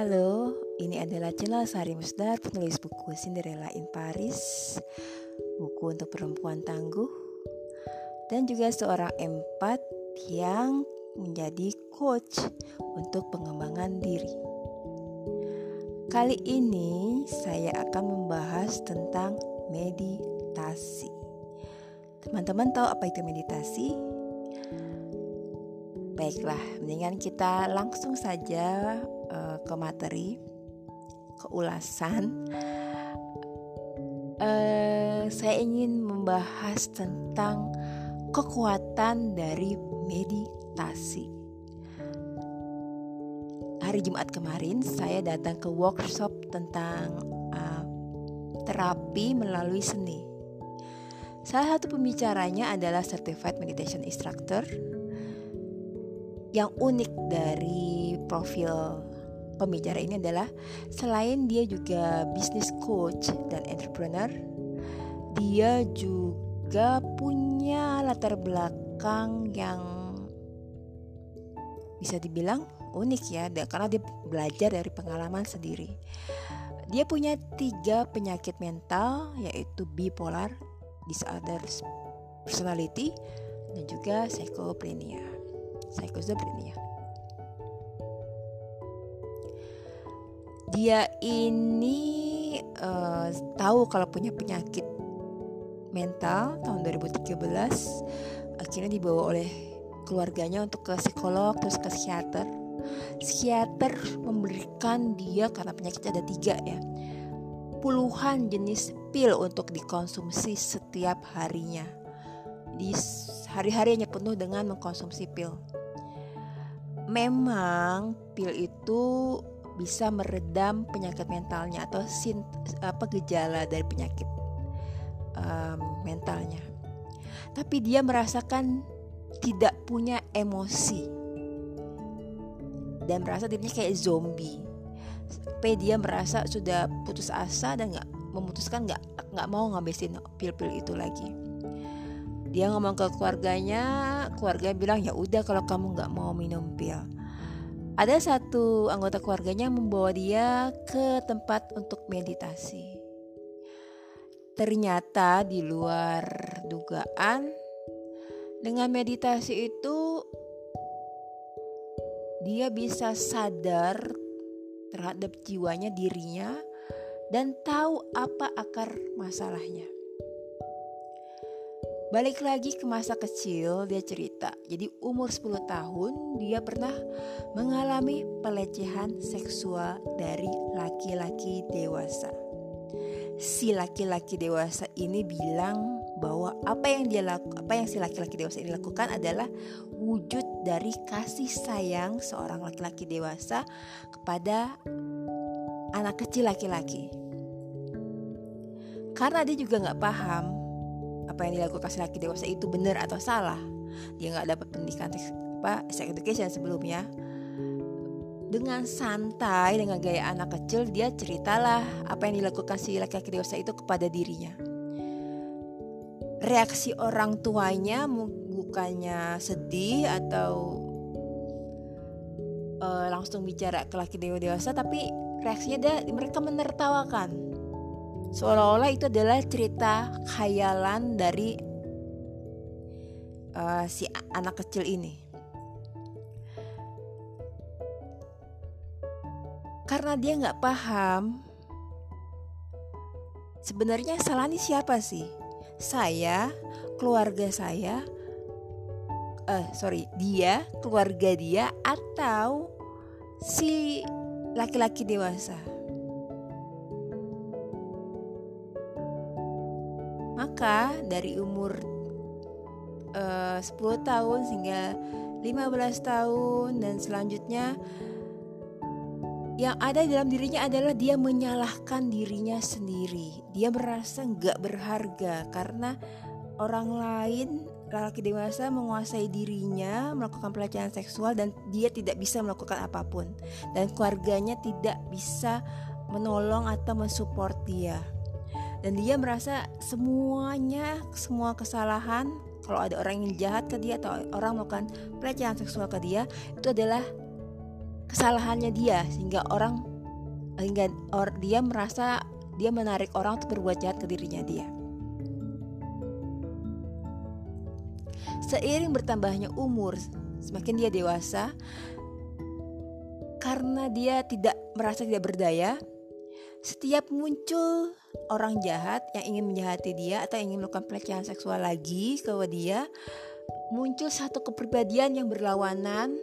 Halo, ini adalah Cila Sari Musdar, penulis buku Cinderella in Paris, buku untuk perempuan tangguh, dan juga seorang empat yang menjadi coach untuk pengembangan diri. Kali ini saya akan membahas tentang meditasi. Teman-teman tahu apa itu meditasi? Baiklah, mendingan kita langsung saja uh, ke materi, ke ulasan. Uh, saya ingin membahas tentang kekuatan dari meditasi. Hari Jumat kemarin saya datang ke workshop tentang uh, terapi melalui seni. Salah satu pembicaranya adalah certified meditation instructor yang unik dari profil pembicara ini adalah selain dia juga business coach dan entrepreneur, dia juga punya latar belakang yang bisa dibilang unik ya, karena dia belajar dari pengalaman sendiri. Dia punya tiga penyakit mental yaitu bipolar, disorder personality, dan juga schizophrenia schizophrenia. Dia ini uh, tahu kalau punya penyakit mental tahun 2013 akhirnya dibawa oleh keluarganya untuk ke psikolog terus ke psikiater. Psikiater memberikan dia karena penyakitnya ada tiga ya puluhan jenis pil untuk dikonsumsi setiap harinya. Di hari-harinya penuh dengan mengkonsumsi pil. Memang pil itu bisa meredam penyakit mentalnya atau sin, apa gejala dari penyakit um, mentalnya. Tapi dia merasakan tidak punya emosi dan merasa dirinya kayak zombie. Sampai dia merasa sudah putus asa dan nggak memutuskan nggak nggak mau ngabisin pil-pil itu lagi dia ngomong ke keluarganya keluarga bilang ya udah kalau kamu nggak mau minum pil ada satu anggota keluarganya membawa dia ke tempat untuk meditasi. Ternyata di luar dugaan dengan meditasi itu dia bisa sadar terhadap jiwanya dirinya dan tahu apa akar masalahnya Balik lagi ke masa kecil, dia cerita. Jadi umur 10 tahun dia pernah mengalami pelecehan seksual dari laki-laki dewasa. Si laki-laki dewasa ini bilang bahwa apa yang dia laku, apa yang si laki-laki dewasa ini lakukan adalah wujud dari kasih sayang seorang laki-laki dewasa kepada anak kecil laki-laki. Karena dia juga nggak paham apa yang dilakukan laki dewasa itu benar atau salah. Dia nggak dapat pendidikan apa sex education sebelumnya. Dengan santai dengan gaya anak kecil dia ceritalah apa yang dilakukan si laki-laki dewasa itu kepada dirinya. Reaksi orang tuanya bukannya sedih atau uh, langsung bicara ke laki dewasa tapi reaksinya dia mereka menertawakan seolah-olah itu adalah cerita khayalan dari uh, si anak kecil ini. Karena dia nggak paham, sebenarnya salah ini siapa sih? Saya, keluarga saya, uh, sorry, dia, keluarga dia, atau si laki-laki dewasa. Maka dari umur eh, uh, 10 tahun hingga 15 tahun dan selanjutnya yang ada dalam dirinya adalah dia menyalahkan dirinya sendiri. Dia merasa nggak berharga karena orang lain laki dewasa menguasai dirinya melakukan pelecehan seksual dan dia tidak bisa melakukan apa pun dan keluarganya tidak bisa menolong atau mensupport dia dan dia merasa semuanya semua kesalahan kalau ada orang yang jahat ke dia atau orang melakukan pelecehan seksual ke dia itu adalah kesalahannya dia sehingga orang hingga or dia merasa dia menarik orang untuk berbuat jahat ke dirinya dia. Seiring bertambahnya umur, semakin dia dewasa, karena dia tidak merasa tidak berdaya, setiap muncul orang jahat yang ingin menjahati dia atau ingin melakukan pelecehan seksual lagi ke dia, muncul satu kepribadian yang berlawanan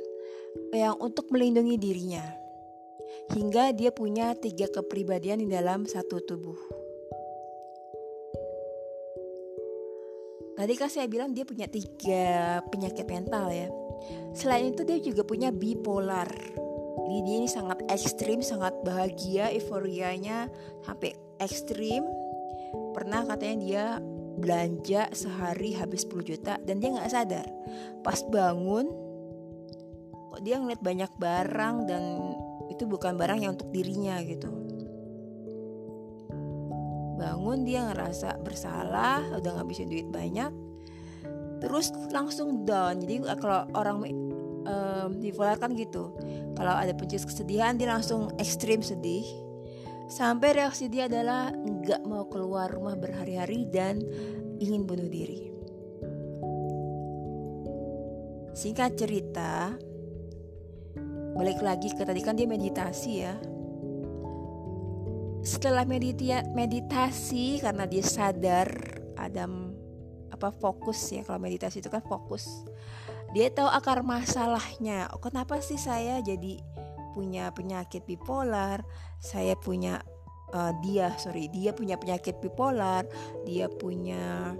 yang untuk melindungi dirinya hingga dia punya tiga kepribadian di dalam satu tubuh. Tadi kan saya bilang dia punya tiga penyakit mental ya. Selain itu dia juga punya bipolar. Jadi dia ini sangat ekstrim, sangat bahagia, euforianya sampai ekstrim. Pernah katanya dia belanja sehari habis 10 juta dan dia nggak sadar. Pas bangun, kok dia ngeliat banyak barang dan itu bukan barang yang untuk dirinya gitu bangun dia ngerasa bersalah udah ngabisin duit banyak terus langsung down jadi kalau orang um, gitu. Kalau ada pencus kesedihan dia langsung ekstrim sedih. Sampai reaksi dia adalah nggak mau keluar rumah berhari-hari dan ingin bunuh diri. Singkat cerita balik lagi ke tadi kan dia meditasi ya. Setelah meditia, meditasi karena dia sadar ada apa fokus ya kalau meditasi itu kan fokus dia tahu akar masalahnya. Kenapa sih saya jadi punya penyakit bipolar? Saya punya uh, dia sorry dia punya penyakit bipolar dia punya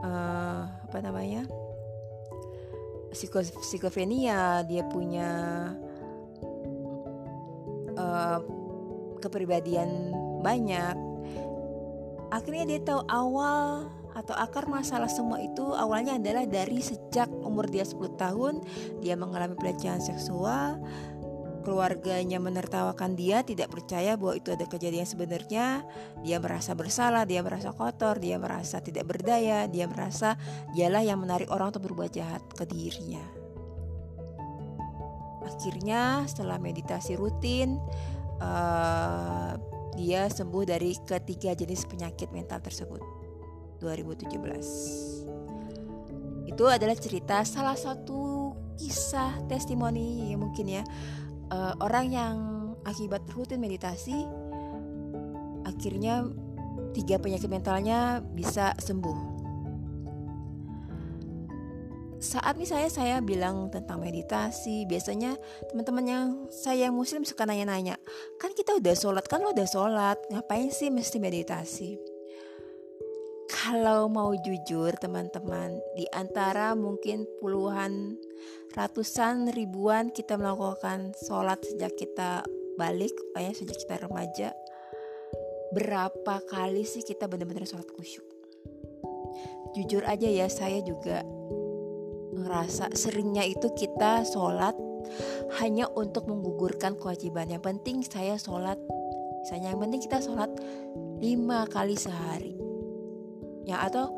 uh, apa namanya? Psiko psikofrenia dia punya uh, kepribadian banyak. Akhirnya dia tahu awal atau akar masalah semua itu awalnya adalah dari sejak umur dia 10 tahun dia mengalami pelecehan seksual keluarganya menertawakan dia, tidak percaya bahwa itu ada kejadian sebenarnya, dia merasa bersalah, dia merasa kotor, dia merasa tidak berdaya, dia merasa dialah yang menarik orang untuk berbuat jahat ke dirinya. Akhirnya setelah meditasi rutin, uh, dia sembuh dari ketiga jenis penyakit mental tersebut. 2017. Itu adalah cerita salah satu kisah testimoni ya mungkin ya uh, orang yang akibat rutin meditasi akhirnya tiga penyakit mentalnya bisa sembuh. Saat misalnya saya bilang tentang meditasi, biasanya teman-teman yang saya muslim suka nanya-nanya, kan kita udah sholat, kan lo udah sholat, ngapain sih mesti meditasi? Kalau mau jujur teman-teman, di antara mungkin puluhan, ratusan, ribuan kita melakukan sholat sejak kita balik, ya sejak kita remaja, berapa kali sih kita benar-benar sholat khusyuk? Jujur aja ya, saya juga ngerasa seringnya itu kita sholat hanya untuk menggugurkan kewajiban. Yang penting saya sholat, misalnya yang penting kita sholat lima kali sehari ya atau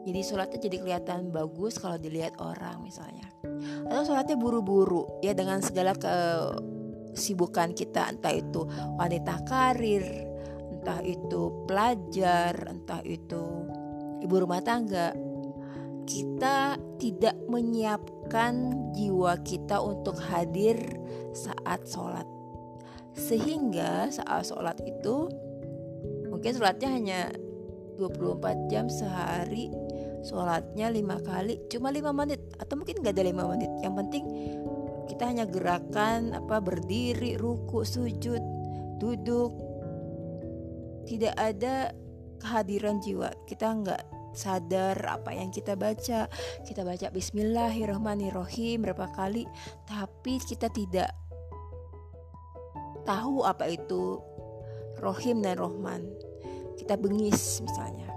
jadi sholatnya jadi kelihatan bagus kalau dilihat orang misalnya. Atau sholatnya buru-buru ya dengan segala kesibukan kita. Entah itu wanita karir entah itu pelajar entah itu ibu rumah tangga. Kita tidak menyiapkan jiwa kita untuk hadir saat sholat. Sehingga saat sholat itu mungkin sholatnya hanya 24 jam sehari. Sholatnya lima kali cuma lima menit atau mungkin gak ada lima menit. Yang penting kita hanya gerakan apa berdiri ruku sujud duduk. Tidak ada kehadiran jiwa. Kita nggak sadar apa yang kita baca. Kita baca Bismillahirrahmanirrahim berapa kali tapi kita tidak tahu apa itu Rohim dan Rohman kita bengis misalnya.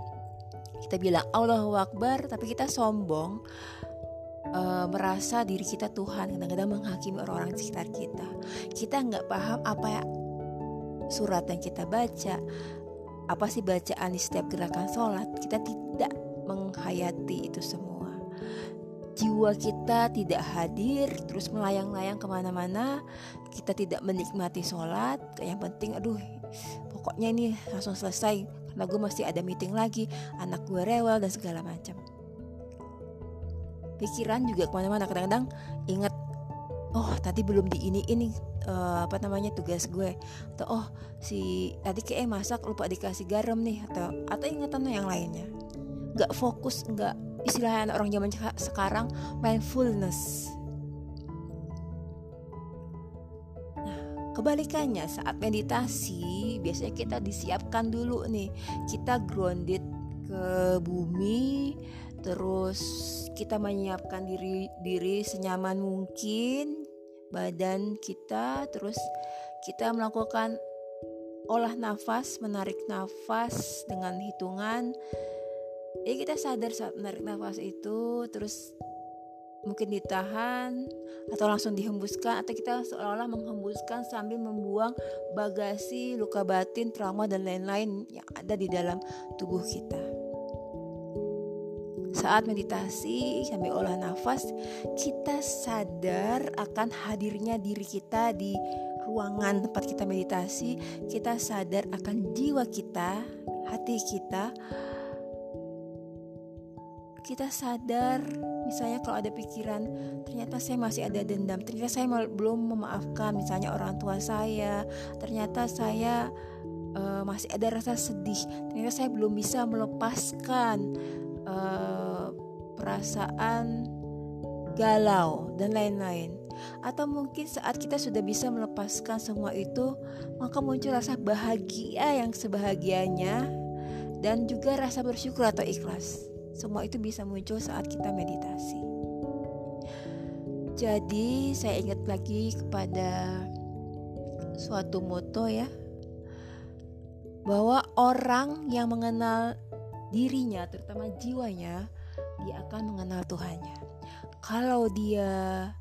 Kita bilang Allahu Akbar tapi kita sombong uh, merasa diri kita Tuhan kadang-kadang menghakimi orang-orang di sekitar kita. Kita nggak paham apa ya surat yang kita baca apa sih bacaan di setiap gerakan sholat. Kita tidak menghayati itu semua. Jiwa kita tidak hadir terus melayang-layang ke mana-mana. Kita tidak menikmati sholat. Yang penting aduh pokoknya ini langsung selesai. Karena gue masih ada meeting lagi anak gue rewel dan segala macam. Pikiran juga ke mana-mana kadang-kadang ingat oh tadi belum di ini ini uh, apa namanya tugas gue. Atau oh si tadi kayak masak lupa dikasih garam nih atau atau ingatan yang lainnya. Nggak fokus nggak istilahnya orang zaman sekarang mindfulness kebalikannya saat meditasi biasanya kita disiapkan dulu nih. Kita grounded ke bumi terus kita menyiapkan diri diri senyaman mungkin badan kita terus kita melakukan olah nafas menarik nafas dengan hitungan. Jadi kita sadar saat menarik nafas itu terus mungkin ditahan atau langsung dihembuskan atau kita seolah-olah menghembuskan sambil membuang bagasi luka batin trauma dan lain-lain yang ada di dalam tubuh kita. Saat meditasi sambil olah nafas kita sadar akan hadirnya diri kita di ruangan tempat kita meditasi. Kita sadar akan jiwa kita hati kita. Kita sadar misalnya kalau ada pikiran ternyata saya masih ada dendam ternyata saya belum memaafkan misalnya orang tua saya ternyata saya uh, masih ada rasa sedih ternyata saya belum bisa melepaskan uh, perasaan galau dan lain-lain. Atau mungkin saat kita sudah bisa melepaskan semua itu, maka muncul rasa bahagia yang sebahagianya dan juga rasa bersyukur atau ikhlas. Semua itu bisa muncul saat kita meditasi. Jadi, saya ingat lagi kepada suatu moto ya bahwa orang yang mengenal dirinya, terutama jiwanya, dia akan mengenal Tuhannya. Kalau dia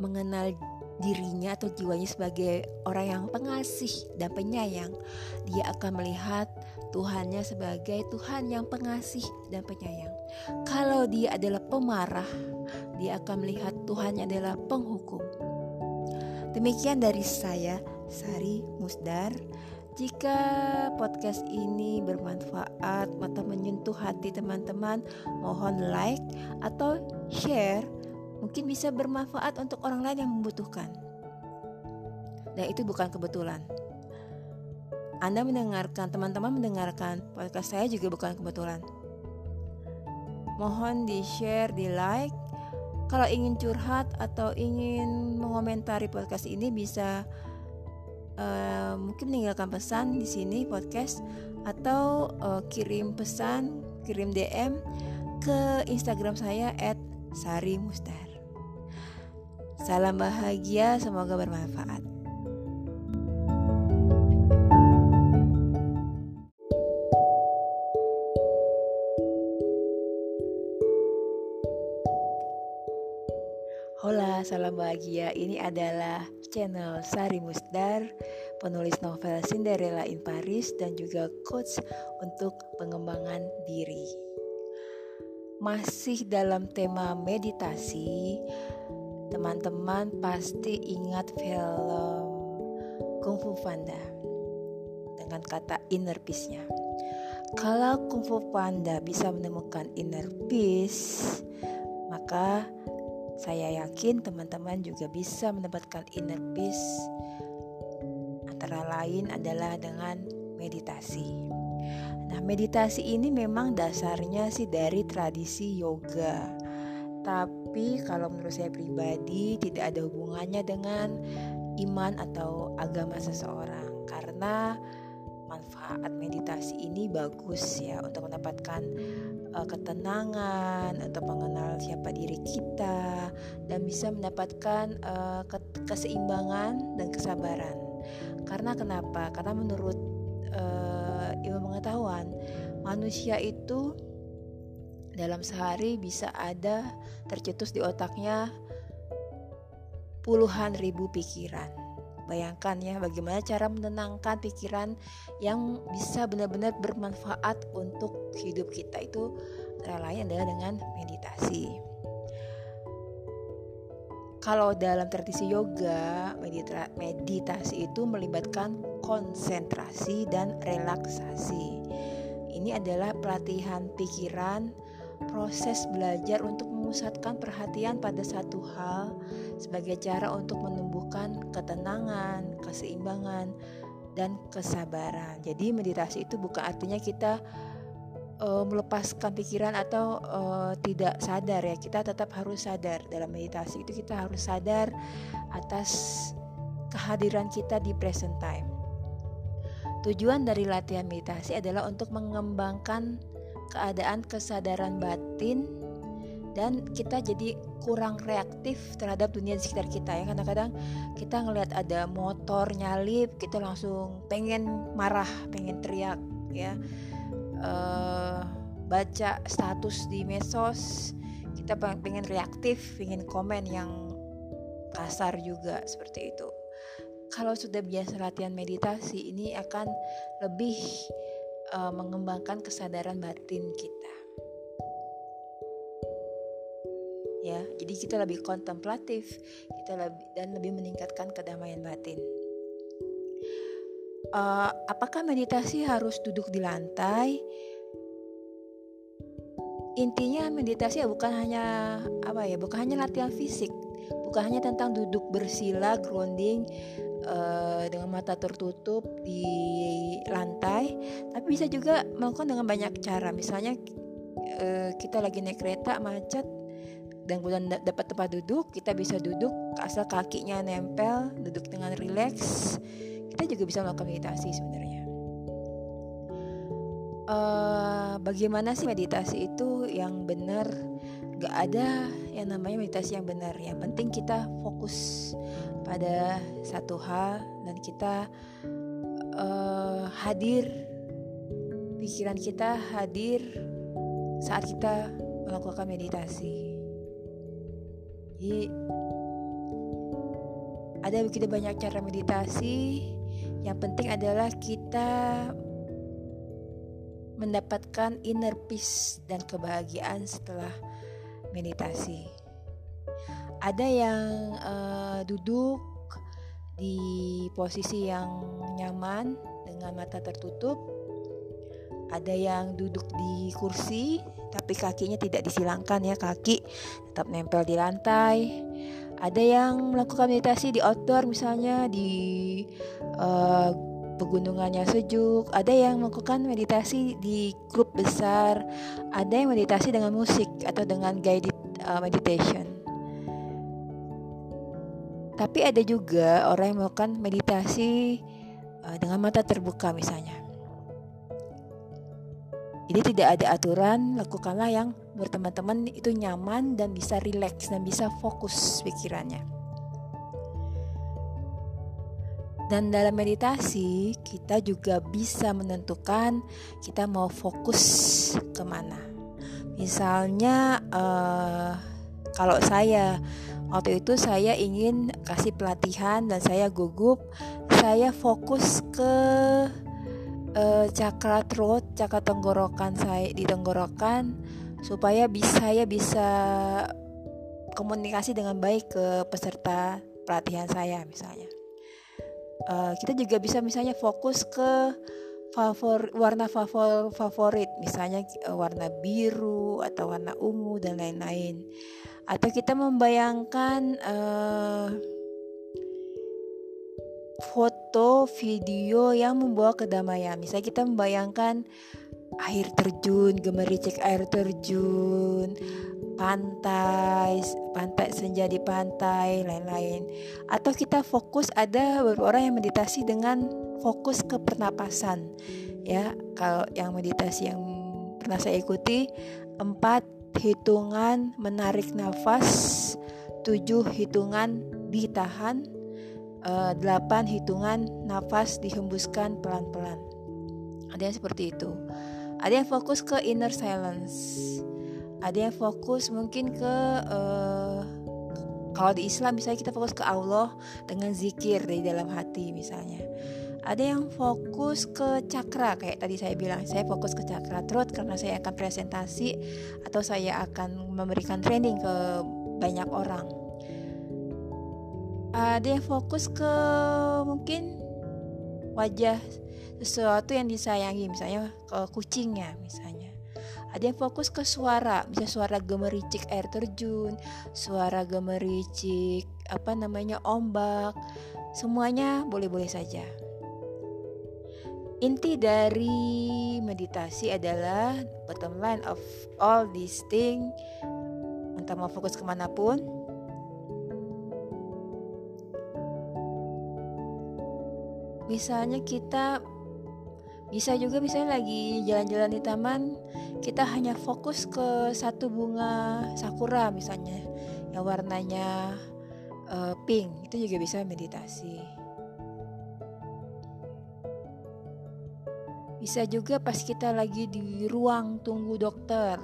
mengenal dirinya atau jiwanya sebagai orang yang pengasih dan penyayang, dia akan melihat Tuhannya sebagai Tuhan yang pengasih dan penyayang. Kalau dia adalah pemarah, dia akan melihat Tuhannya adalah penghukum. Demikian dari saya, Sari Musdar. Jika podcast ini bermanfaat atau menyentuh hati teman-teman, mohon like atau share. Mungkin bisa bermanfaat untuk orang lain yang membutuhkan. Dan itu bukan kebetulan. Anda mendengarkan, teman-teman mendengarkan podcast saya juga bukan kebetulan. Mohon di-share, di-like. Kalau ingin curhat atau ingin mengomentari podcast ini bisa uh, mungkin meninggalkan pesan di sini podcast atau uh, kirim pesan, kirim DM ke Instagram saya @sari_mustar. Salam bahagia, semoga bermanfaat. Salam bahagia. Ini adalah channel Sari Musdar, penulis novel Cinderella in Paris dan juga coach untuk pengembangan diri. Masih dalam tema meditasi, teman-teman pasti ingat film Kung Fu Panda dengan kata inner peace-nya. Kalau Kung Fu Panda bisa menemukan inner peace, maka saya yakin teman-teman juga bisa mendapatkan inner peace antara lain adalah dengan meditasi. Nah, meditasi ini memang dasarnya sih dari tradisi yoga. Tapi kalau menurut saya pribadi tidak ada hubungannya dengan iman atau agama seseorang karena manfaat meditasi ini bagus ya untuk mendapatkan uh, ketenangan, untuk mengenal siapa diri kita, dan bisa mendapatkan uh, keseimbangan dan kesabaran. Karena kenapa? Karena menurut uh, ilmu pengetahuan, manusia itu dalam sehari bisa ada tercetus di otaknya puluhan ribu pikiran. Bayangkan ya bagaimana cara menenangkan pikiran yang bisa benar-benar bermanfaat untuk hidup kita itu antara lain adalah dengan meditasi. kalau dalam tradisi yoga meditasi itu melibatkan konsentrasi dan relaksasi ini adalah pelatihan pikiran proses belajar untuk memusatkan perhatian pada satu hal sebagai cara untuk menumbuhkan ketenangan, keseimbangan, dan kesabaran. Jadi meditasi itu bukan artinya kita uh, melepaskan pikiran atau uh, tidak sadar ya. Kita tetap harus sadar dalam meditasi itu kita harus sadar atas kehadiran kita di present time. Tujuan dari latihan meditasi adalah untuk mengembangkan keadaan kesadaran batin dan kita jadi kurang reaktif terhadap dunia di sekitar kita ya. Kadang-kadang kita ngelihat ada motor nyalip kita langsung pengen marah pengen teriak ya. Uh, baca status di medsos kita pengen reaktif pengen komen yang kasar juga seperti itu. Kalau sudah biasa latihan meditasi ini akan lebih uh, mengembangkan kesadaran batin kita. Jadi kita lebih kontemplatif, kita lebih dan lebih meningkatkan kedamaian batin. Uh, apakah meditasi harus duduk di lantai? Intinya meditasi ya bukan hanya apa ya, bukan hanya latihan fisik, bukan hanya tentang duduk bersila, grounding, uh, dengan mata tertutup di lantai, tapi bisa juga melakukan dengan banyak cara. Misalnya uh, kita lagi naik kereta macet dan kemudian dapat tempat duduk, kita bisa duduk asal kakinya nempel, duduk dengan rileks. Kita juga bisa melakukan meditasi sebenarnya. Uh, bagaimana sih meditasi itu yang benar? Gak ada yang namanya meditasi yang benar. Yang penting kita fokus pada satu hal dan kita uh, hadir pikiran kita hadir saat kita melakukan meditasi. Jadi ada begitu banyak cara meditasi. Yang penting adalah kita mendapatkan inner peace dan kebahagiaan setelah meditasi. Ada yang uh, duduk di posisi yang nyaman dengan mata tertutup. Ada yang duduk di kursi tapi kakinya tidak disilangkan ya kaki tetap nempel di lantai. Ada yang melakukan meditasi di outdoor misalnya di uh, pegunungannya sejuk. Ada yang melakukan meditasi di grup besar. Ada yang meditasi dengan musik atau dengan guided uh, meditation. Tapi ada juga orang yang melakukan meditasi uh, dengan mata terbuka misalnya. Jadi tidak ada aturan, lakukanlah yang menurut teman-teman itu nyaman dan bisa rileks dan bisa fokus pikirannya. Dan dalam meditasi kita juga bisa menentukan kita mau fokus ke mana. Misalnya uh, kalau saya Waktu itu saya ingin kasih pelatihan dan saya gugup. Saya fokus ke uh, cakra throat, cakra tenggorokan saya di tenggorokan supaya bisa saya bisa komunikasi dengan baik ke peserta pelatihan saya misalnya. Uh, kita juga bisa misalnya fokus ke favor warna favor favorit misalnya uh, warna biru atau warna ungu dan lain-lain atau kita membayangkan uh, foto video yang membawa kedamaian. Misalnya kita membayangkan air terjun gemericik air terjun pantai pantai senja di pantai lain-lain. Atau kita fokus ada beberapa orang yang meditasi dengan fokus ke pernapasan ya. Kalau yang meditasi yang pernah saya ikuti empat hitungan menarik nafas, tujuh hitungan ditahan, uh, delapan hitungan nafas dihembuskan pelan-pelan. Ada yang seperti itu. Ada yang fokus ke inner silence. Ada yang fokus mungkin ke uh, kalau di Islam misalnya kita fokus ke Allah dengan zikir di dalam hati misalnya ada yang fokus ke cakra kayak tadi saya bilang saya fokus ke cakra throat karena saya akan presentasi atau saya akan memberikan training ke banyak orang ada yang fokus ke mungkin wajah sesuatu yang disayangi misalnya ke kucingnya misalnya. Ada yang fokus ke suara bisa suara gemericik air terjun suara gemericik apa namanya ombak semuanya boleh-boleh saja. Inti dari meditasi adalah bottom line of all these things entah mau fokus ke mana pun misalnya kita bisa juga misalnya lagi jalan-jalan di taman kita hanya fokus ke satu bunga sakura misalnya yang warnanya uh, pink itu juga bisa meditasi. Bisa juga pas kita lagi di ruang tunggu dokter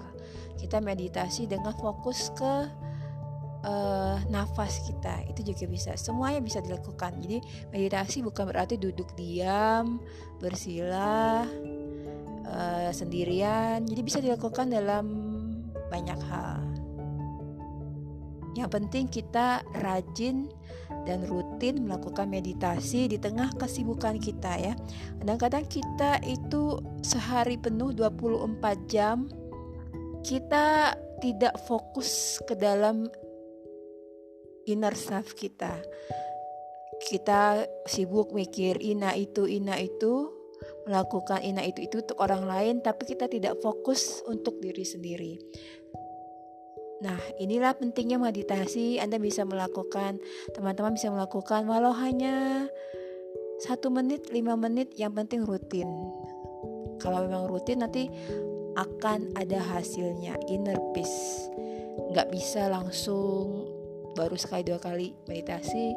kita meditasi dengan fokus ke uh, nafas kita itu juga bisa. Semuanya bisa dilakukan. Jadi meditasi bukan berarti duduk diam bersila uh, sendirian. Jadi bisa dilakukan dalam banyak hal. Yang penting kita rajin dan rutin melakukan meditasi di tengah kesibukan kita ya. Kadang-kadang kita itu sehari penuh 24 jam kita tidak fokus ke dalam inner self kita. Kita sibuk mikir ina itu, ina itu, melakukan ina itu itu untuk orang lain, tapi kita tidak fokus untuk diri sendiri. Nah, inilah pentingnya meditasi. Anda bisa melakukan, teman-teman bisa melakukan walau hanya satu menit, lima menit, yang penting rutin. Kalau memang rutin nanti akan ada hasilnya, inner peace. Nggak bisa langsung baru sekali dua kali meditasi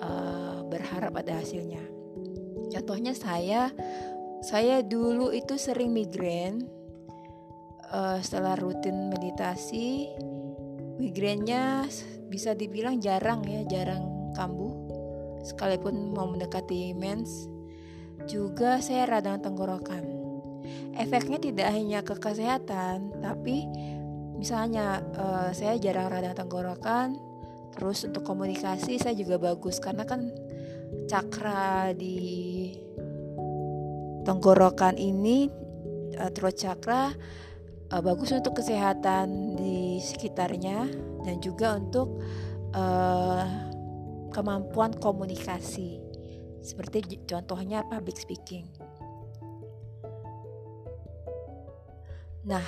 uh, berharap ada hasilnya. Contohnya saya saya dulu itu sering migrain uh, setelah rutin meditasi migrainnya bisa dibilang jarang ya jarang kambuh sekalipun mau mendekati mens. Juga saya radang tenggorokan. Efeknya tidak hanya ke kesehatan tapi misalnya uh, saya jarang radang tenggorokan Terus untuk komunikasi saya juga bagus karena kan cakra di tenggorokan ini uh, throat chakra uh, bagus untuk kesehatan di sekitarnya dan juga untuk uh, kemampuan komunikasi seperti contohnya public speaking. Nah,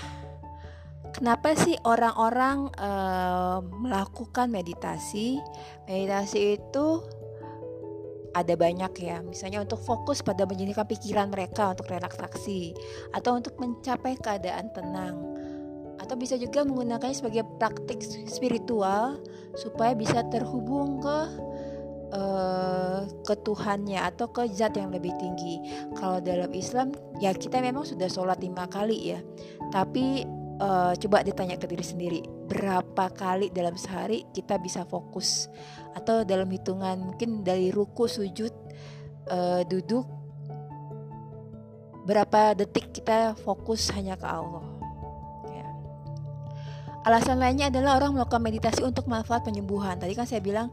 Kenapa sih orang-orang uh, melakukan meditasi? Meditasi itu ada banyak ya, misalnya untuk fokus pada menjadikan pikiran mereka untuk relaksasi atau untuk mencapai keadaan tenang. Atau bisa juga menggunakannya sebagai praktik spiritual supaya bisa terhubung ke uh, ke Tuhannya atau ke zat yang lebih tinggi. Kalau dalam Islam ya kita memang sudah sholat lima kali ya, tapi uh, coba ditanya ke diri sendiri berapa kali dalam sehari kita bisa fokus? Atau dalam hitungan mungkin dari ruku sujud uh, duduk berapa detik kita fokus hanya ke Allah? Ya. alasan lainnya adalah orang melakukan meditasi untuk manfaat penyembuhan. Tadi kan saya bilang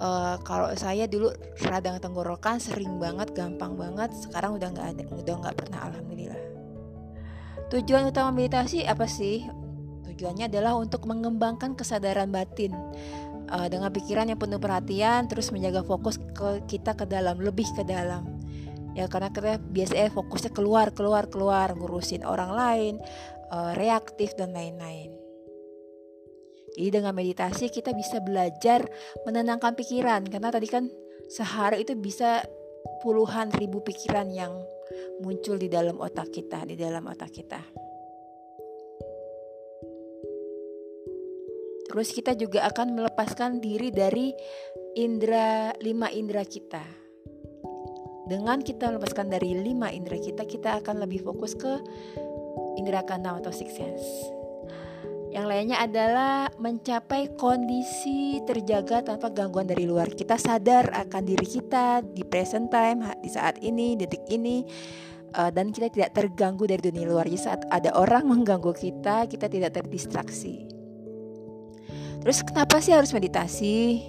uh, kalau saya dulu radang tenggorokan sering banget gampang banget sekarang udah nggak ada udah nggak pernah alhamdulillah Tujuan utama meditasi apa sih? Tujuannya adalah untuk mengembangkan kesadaran batin uh, dengan pikiran yang penuh perhatian, terus menjaga fokus ke kita ke dalam, lebih ke dalam. Ya karena kita biasanya fokusnya keluar, keluar, keluar, ngurusin orang lain, uh, reaktif dan lain-lain. Jadi dengan meditasi kita bisa belajar menenangkan pikiran karena tadi kan sehari itu bisa puluhan ribu pikiran yang muncul di dalam otak kita, di dalam otak kita. Terus kita juga akan melepaskan diri dari indera lima indera kita. Dengan kita melepaskan dari lima indera kita, kita akan lebih fokus ke indera keenam atau six sense. Yang lainnya adalah mencapai kondisi terjaga tanpa gangguan dari luar. Kita sadar akan diri kita di present time, di saat ini, detik ini, uh, dan kita tidak terganggu dari dunia luar. Jadi saat ada orang mengganggu kita, kita tidak terdistraksi. Terus kenapa sih harus meditasi?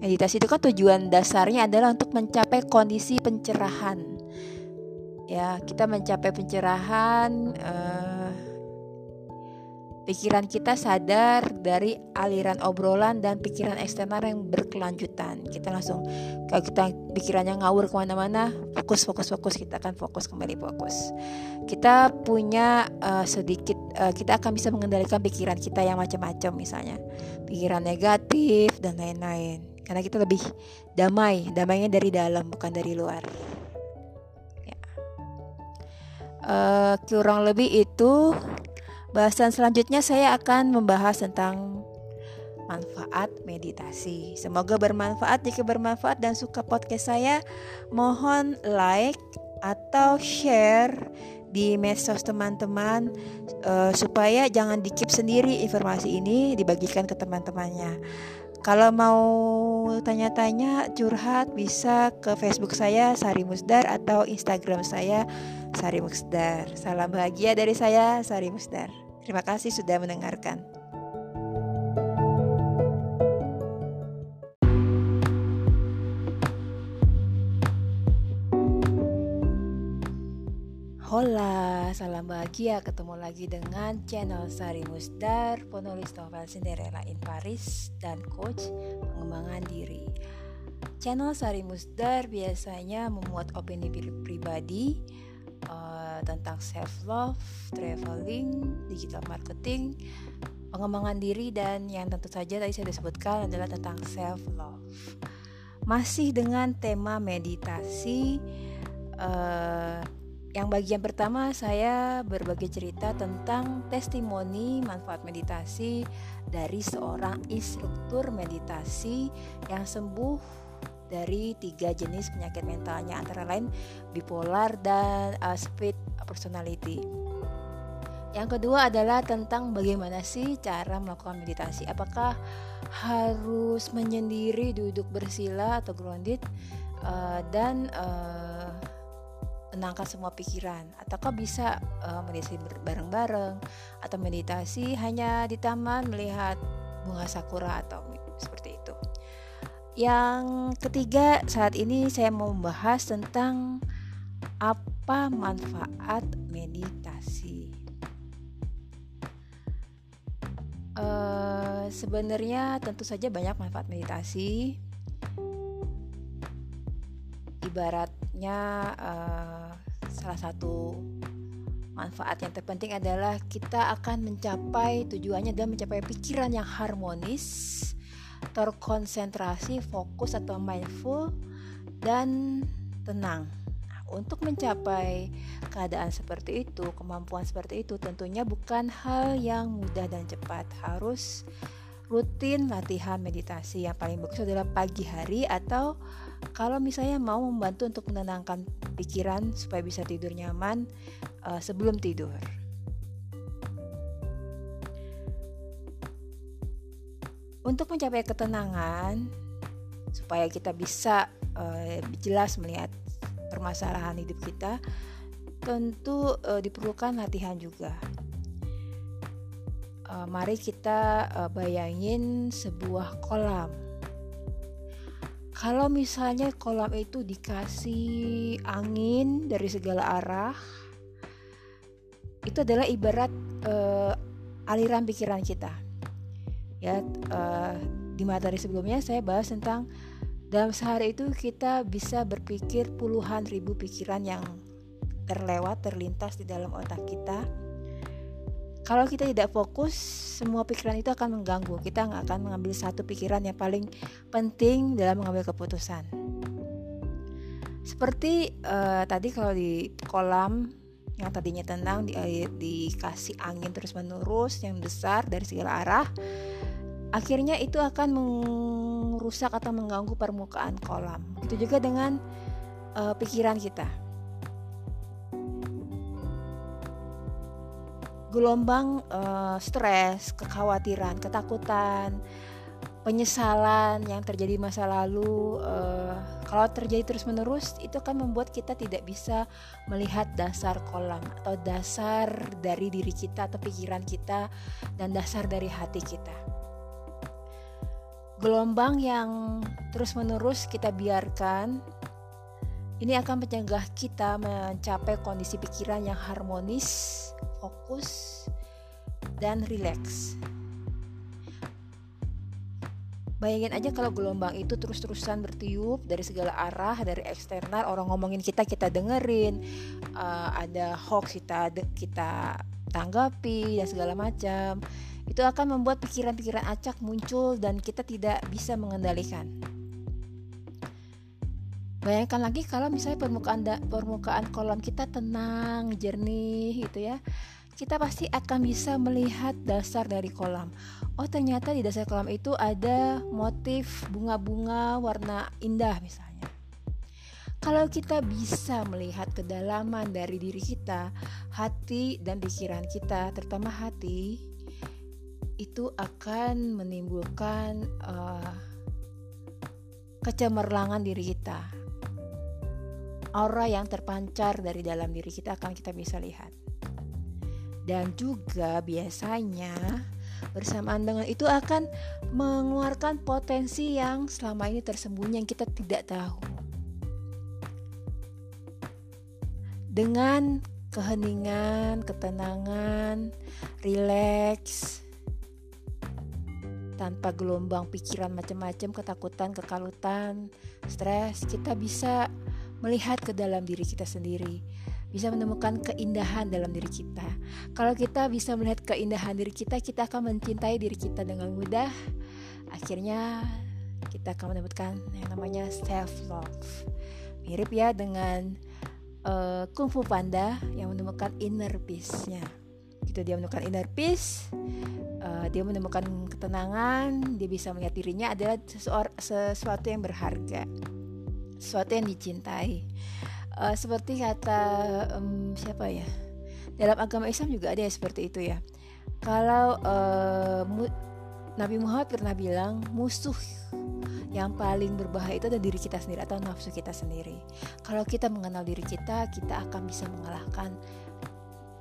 Meditasi itu kan tujuan dasarnya adalah untuk mencapai kondisi pencerahan. Ya, kita mencapai pencerahan uh, pikiran kita sadar dari aliran obrolan dan pikiran eksternal yang berkelanjutan. Kita langsung kalau kita pikirannya ngawur ke mana-mana, fokus, fokus, fokus. Kita akan fokus kembali fokus. Kita punya uh, sedikit, uh, kita akan bisa mengendalikan pikiran kita yang macam-macam misalnya, pikiran negatif dan lain-lain. Karena kita lebih damai, damainya dari dalam bukan dari luar. Uh, kurang lebih itu Bahasan selanjutnya saya akan membahas tentang manfaat meditasi. Semoga bermanfaat. Jika bermanfaat dan suka podcast saya, mohon like atau share di medsos teman-teman uh, supaya jangan dikip sendiri informasi ini dibagikan ke teman-temannya. Kalau mau tanya-tanya curhat bisa ke Facebook saya Sari Musdar atau Instagram saya Sari Musdar. Salam bahagia dari saya Sari Musdar. Terima kasih sudah mendengarkan. Hola, salam bahagia ketemu lagi dengan channel Sari Musdar, penulis novel Cinderella in Paris dan coach pengembangan diri. Channel Sari Musdar biasanya memuat opini pribadi uh, tentang self love, traveling, digital marketing, pengembangan diri dan yang tentu saja tadi saya disebutkan adalah tentang self love. Masih dengan tema meditasi. Uh, yang bagian pertama saya berbagi cerita tentang testimoni manfaat meditasi dari seorang instruktur meditasi yang sembuh dari tiga jenis penyakit mentalnya antara lain bipolar dan uh, split personality. Yang kedua adalah tentang bagaimana sih cara melakukan meditasi. Apakah harus menyendiri duduk bersila atau grounded uh, dan uh, menangkap semua pikiran ataukah bisa uh, meditasi bareng-bareng atau meditasi hanya di taman melihat bunga sakura atau seperti itu. Yang ketiga saat ini saya mau membahas tentang apa manfaat meditasi. Uh, sebenarnya tentu saja banyak manfaat meditasi. Ibaratnya uh, salah satu manfaat yang terpenting adalah kita akan mencapai tujuannya adalah mencapai pikiran yang harmonis, terkonsentrasi, fokus atau mindful dan tenang. Nah, untuk mencapai keadaan seperti itu, kemampuan seperti itu tentunya bukan hal yang mudah dan cepat. Harus rutin latihan meditasi. Yang paling bagus adalah pagi hari atau kalau misalnya mau membantu untuk menenangkan pikiran supaya bisa tidur nyaman uh, sebelum tidur. Untuk mencapai ketenangan supaya kita bisa uh, jelas melihat permasalahan hidup kita, tentu uh, diperlukan latihan juga. Uh, mari kita uh, bayangin sebuah kolam kalau misalnya kolam itu dikasih angin dari segala arah itu adalah ibarat uh, aliran pikiran kita ya uh, di materi sebelumnya saya bahas tentang dalam sehari itu kita bisa berpikir puluhan ribu pikiran yang terlewat terlintas di dalam otak kita kalau kita tidak fokus, semua pikiran itu akan mengganggu. Kita nggak akan mengambil satu pikiran yang paling penting dalam mengambil keputusan. Seperti uh, tadi kalau di kolam yang tadinya tenang di, dikasih angin terus menerus yang besar dari segala arah, akhirnya itu akan merusak atau mengganggu permukaan kolam. Itu juga dengan uh, pikiran kita gelombang uh, stres, kekhawatiran, ketakutan, penyesalan yang terjadi masa lalu uh, kalau terjadi terus-menerus itu akan membuat kita tidak bisa melihat dasar kolam atau dasar dari diri kita atau pikiran kita dan dasar dari hati kita. gelombang yang terus-menerus kita biarkan ini akan mencegah kita mencapai kondisi pikiran yang harmonis, fokus, dan rileks. Bayangin aja kalau gelombang itu terus-terusan bertiup dari segala arah, dari eksternal, orang ngomongin kita kita dengerin, uh, ada hoax kita kita tanggapi dan segala macam. Itu akan membuat pikiran-pikiran acak muncul dan kita tidak bisa mengendalikan. Bayangkan lagi kalau misalnya permukaan da, permukaan kolam kita tenang, jernih gitu ya. Kita pasti akan bisa melihat dasar dari kolam oh ternyata di dasar kolam itu ada motif bunga-bunga warna indah misalnya. Kalau kita bisa melihat kedalaman dari diri kita, hati dan pikiran kita, terutama hati, itu akan menimbulkan uh, kecemerlangan diri kita. Aura yang terpancar dari dalam diri kita akan kita bisa lihat. Dan juga biasanya bersamaan dengan itu akan mengeluarkan potensi yang selama ini tersembunyi yang kita tidak tahu. Dengan keheningan, ketenangan, rileks, tanpa gelombang pikiran macam-macam, ketakutan, kekalutan, stres, kita bisa melihat ke dalam diri kita sendiri bisa menemukan keindahan dalam diri kita. Kalau kita bisa melihat keindahan diri kita, kita akan mencintai diri kita dengan mudah. Akhirnya kita akan menemukan yang namanya self love. Mirip ya dengan uh, Kung Fu Panda yang menemukan inner peace-nya. Gitu dia menemukan inner peace, uh, dia menemukan ketenangan, dia bisa melihat dirinya adalah sesuatu yang berharga, sesuatu yang dicintai uh, seperti kata um, siapa ya dalam agama Islam juga ada yang seperti itu ya kalau uh, Nabi Muhammad pernah bilang musuh yang paling berbahaya itu adalah diri kita sendiri atau nafsu kita sendiri. Kalau kita mengenal diri kita, kita akan bisa mengalahkan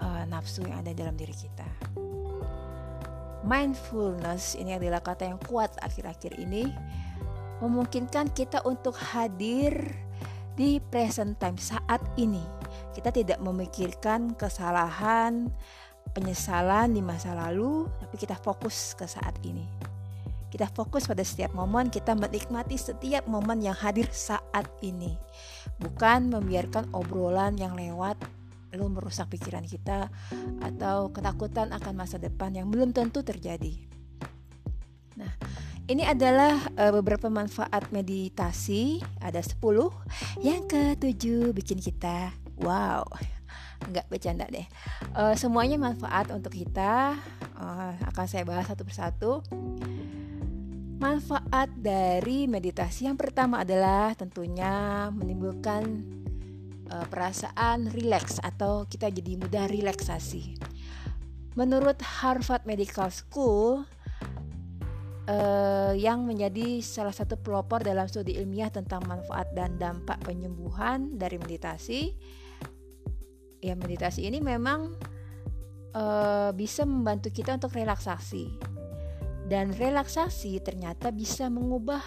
uh, nafsu yang ada dalam diri kita. Mindfulness ini adalah kata yang kuat akhir-akhir ini memungkinkan kita untuk hadir di present time saat ini. Kita tidak memikirkan kesalahan, penyesalan di masa lalu, tapi kita fokus ke saat ini. Kita fokus pada setiap momen, kita menikmati setiap momen yang hadir saat ini. Bukan membiarkan obrolan yang lewat lalu merusak pikiran kita atau ketakutan akan masa depan yang belum tentu terjadi. Nah, ini adalah uh, beberapa manfaat meditasi, ada 10. Yang ketujuh bikin kita wow. Enggak bercanda deh. Uh, semuanya manfaat untuk kita. Uh, akan saya bahas satu persatu. Manfaat dari meditasi yang pertama adalah tentunya menimbulkan uh, perasaan rileks atau kita jadi mudah relaksasi. Menurut Harvard Medical School, uh, yang menjadi salah satu pelopor dalam studi ilmiah tentang manfaat dan dampak penyembuhan dari meditasi. Ya, meditasi ini memang uh, bisa membantu kita untuk relaksasi. Dan relaksasi ternyata bisa mengubah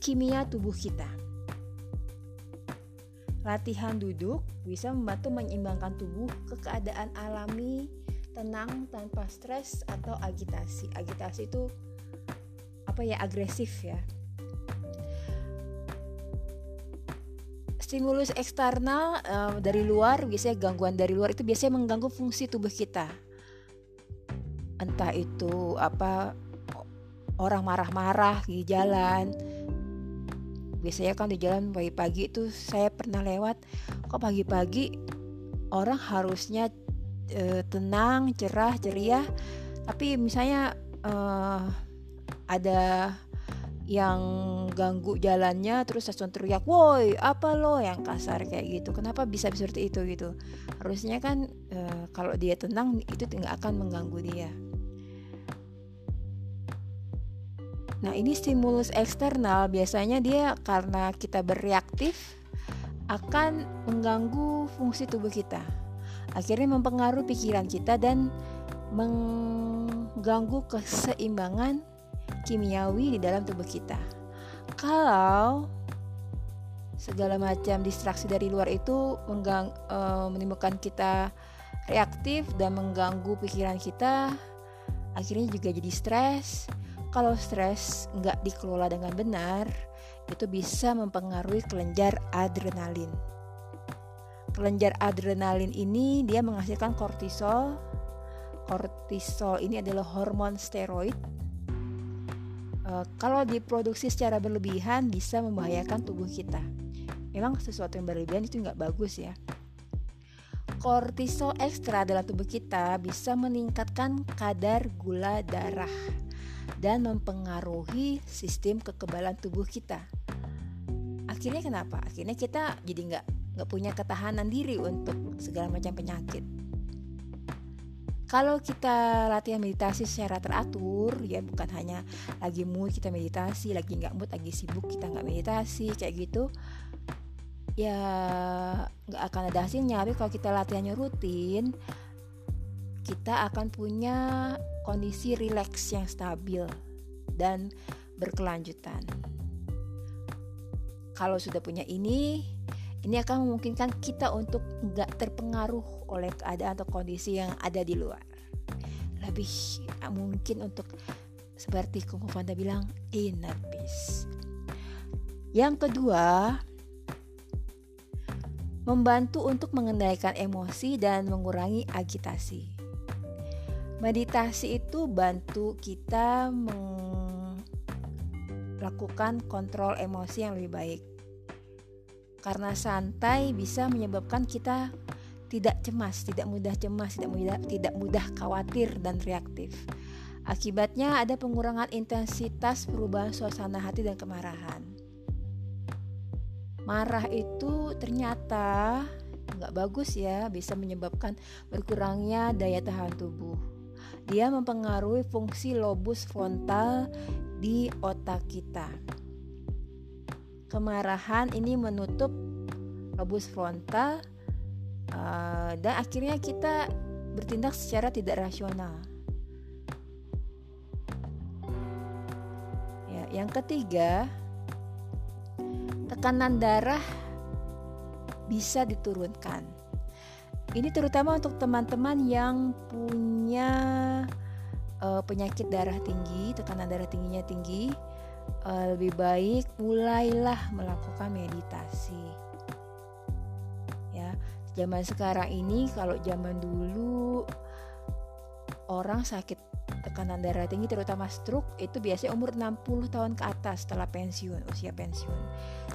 kimia tubuh kita. Latihan duduk bisa membantu menyeimbangkan tubuh ke keadaan alami, tenang tanpa stres atau agitasi. Agitasi itu apa ya agresif ya. Stimulus eksternal uh, dari luar biasanya gangguan dari luar itu biasanya mengganggu fungsi tubuh kita. Entah itu apa orang marah-marah di jalan. Biasanya kan di jalan pagi-pagi itu saya pernah lewat kok pagi-pagi orang harusnya uh, tenang cerah ceria. Tapi misalnya uh, ada yang ganggu jalannya terus langsung teriak woi apa lo yang kasar? kayak gitu. Kenapa bisa seperti itu? gitu. Harusnya kan e, kalau dia tenang itu tidak akan mengganggu dia. Nah ini stimulus eksternal. Biasanya dia karena kita bereaktif akan mengganggu fungsi tubuh kita. Akhirnya mempengaruhi pikiran kita dan mengganggu keseimbangan kimiawi di dalam tubuh kita. Kalau segala macam distraksi dari luar itu menggang, e, menimbulkan kita reaktif dan mengganggu pikiran kita, akhirnya juga jadi stres. Kalau stres nggak dikelola dengan benar, itu bisa mempengaruhi kelenjar adrenalin. Kelenjar adrenalin ini dia menghasilkan kortisol. Kortisol ini adalah hormon steroid. E, kalau diproduksi secara berlebihan bisa membahayakan tubuh kita memang sesuatu yang berlebihan itu nggak bagus ya kortisol ekstra dalam tubuh kita bisa meningkatkan kadar gula darah dan mempengaruhi sistem kekebalan tubuh kita. Akhirnya kenapa? Akhirnya kita jadi nggak nggak punya ketahanan diri untuk segala macam penyakit. Kalau kita latihan meditasi secara teratur, ya bukan hanya lagi mood kita meditasi, lagi nggak mood, lagi sibuk kita nggak meditasi kayak gitu, ya nggak akan ada hasilnya. Tapi kalau kita latihannya rutin kita akan punya kondisi rileks yang stabil dan berkelanjutan. Kalau sudah punya ini ini akan memungkinkan kita untuk nggak terpengaruh oleh keadaan atau kondisi yang ada di luar lebih mungkin untuk seperti Kung Fanda bilang inner peace yang kedua membantu untuk mengendalikan emosi dan mengurangi agitasi. Meditasi itu bantu kita melakukan kontrol emosi yang lebih baik. Karena santai bisa menyebabkan kita tidak cemas, tidak mudah cemas, tidak mudah tidak mudah khawatir dan reaktif. Akibatnya ada pengurangan intensitas perubahan suasana hati dan kemarahan. Marah itu ternyata nggak bagus ya bisa menyebabkan berkurangnya daya tahan tubuh. Dia mempengaruhi fungsi lobus frontal di otak kita. Kemarahan ini menutup lobus frontal uh, dan akhirnya kita bertindak secara tidak rasional ya yang ketiga tekanan darah bisa diturunkan. Ini terutama untuk teman-teman yang punya uh, penyakit darah tinggi, tekanan darah tingginya tinggi, uh, lebih baik mulailah melakukan meditasi. Zaman sekarang ini kalau zaman dulu orang sakit tekanan darah tinggi terutama stroke itu biasanya umur 60 tahun ke atas setelah pensiun usia pensiun.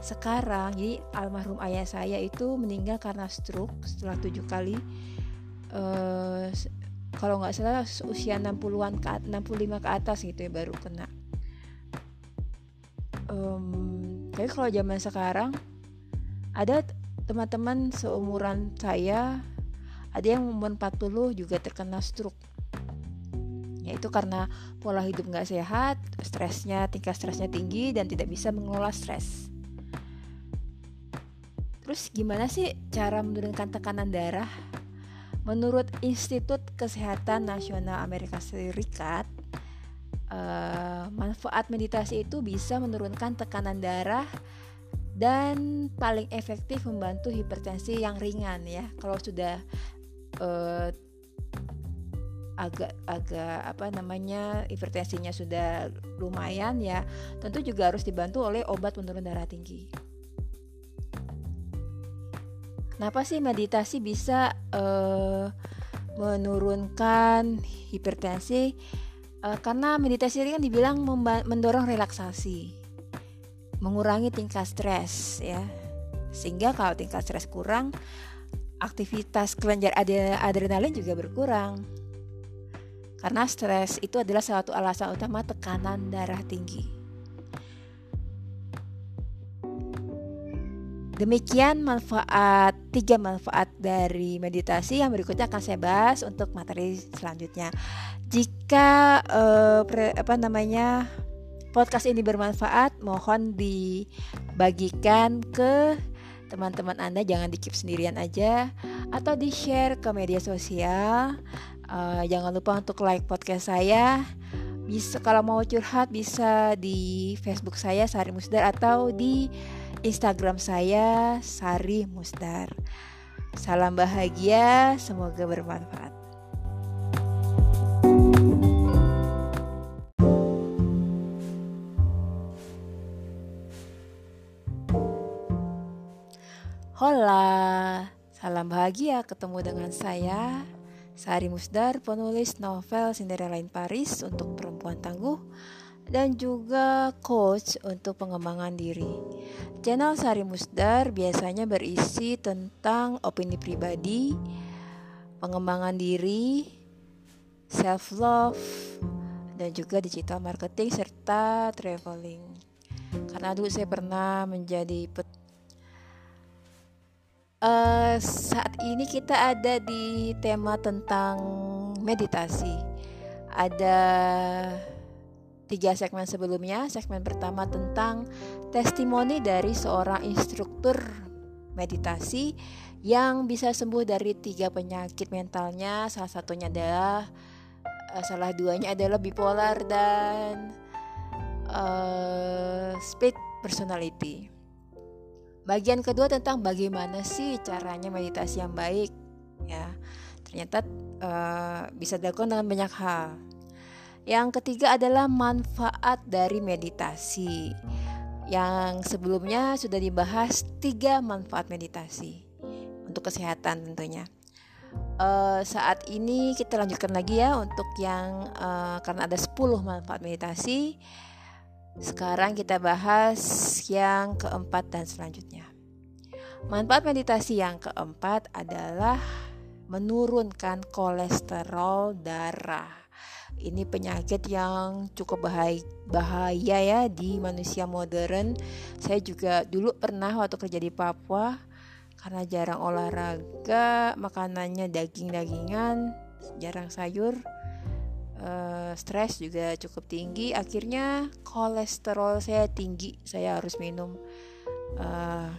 Sekarang jadi almarhum ayah saya itu meninggal karena stroke setelah tujuh kali uh, kalau nggak salah usia 60-an ke 65 ke atas gitu ya baru kena. Um, tapi kalau zaman sekarang ada teman-teman seumuran saya ada yang umur 40 juga terkena stroke itu karena pola hidup nggak sehat, stresnya, tingkat stresnya tinggi dan tidak bisa mengelola stres. Terus gimana sih cara menurunkan tekanan darah? Menurut Institut Kesehatan Nasional Amerika Serikat, uh, manfaat meditasi itu bisa menurunkan tekanan darah dan paling efektif membantu hipertensi yang ringan ya. Kalau sudah uh, agak agak apa namanya hipertensinya sudah lumayan ya tentu juga harus dibantu oleh obat penurun darah tinggi. Kenapa sih meditasi bisa uh, menurunkan hipertensi? Uh, karena meditasi ini kan dibilang mendorong relaksasi, mengurangi tingkat stres ya. Sehingga kalau tingkat stres kurang, aktivitas kelenjar adrenalin juga berkurang. Karena stres itu adalah salah satu alasan utama tekanan darah tinggi. Demikian manfaat tiga manfaat dari meditasi yang berikutnya akan saya bahas untuk materi selanjutnya. Jika eh, pre, apa namanya podcast ini bermanfaat, mohon dibagikan ke teman-teman Anda, jangan di keep sendirian aja atau di share ke media sosial Uh, jangan lupa untuk like podcast saya. bisa kalau mau curhat bisa di Facebook saya Sari Musdar atau di Instagram saya Sari Musdar. Salam bahagia, semoga bermanfaat. Hola, salam bahagia ketemu dengan saya Sari Musdar, penulis novel Cinderella in Paris untuk perempuan tangguh dan juga coach untuk pengembangan diri. Channel Sari Musdar biasanya berisi tentang opini pribadi, pengembangan diri, self love, dan juga digital marketing serta traveling. Karena dulu saya pernah menjadi uh, saat ini kita ada di tema tentang meditasi. Ada tiga segmen sebelumnya. Segmen pertama tentang testimoni dari seorang instruktur meditasi yang bisa sembuh dari tiga penyakit mentalnya. Salah satunya adalah uh, salah duanya adalah bipolar dan uh, split personality. Bagian kedua tentang bagaimana sih caranya meditasi yang baik ya. Ternyata uh, bisa dilakukan dengan banyak hal. Yang ketiga adalah manfaat dari meditasi. Yang sebelumnya sudah dibahas tiga manfaat meditasi untuk kesehatan tentunya. Uh, saat ini kita lanjutkan lagi ya untuk yang uh, karena ada 10 manfaat meditasi sekarang kita bahas yang keempat dan selanjutnya. Manfaat meditasi yang keempat adalah menurunkan kolesterol darah. Ini penyakit yang cukup bahaya, ya di manusia modern. Saya juga dulu pernah waktu kerja di Papua karena jarang olahraga, makanannya daging-dagingan, jarang sayur uh, stres juga cukup tinggi. Akhirnya kolesterol saya tinggi saya harus minum uh,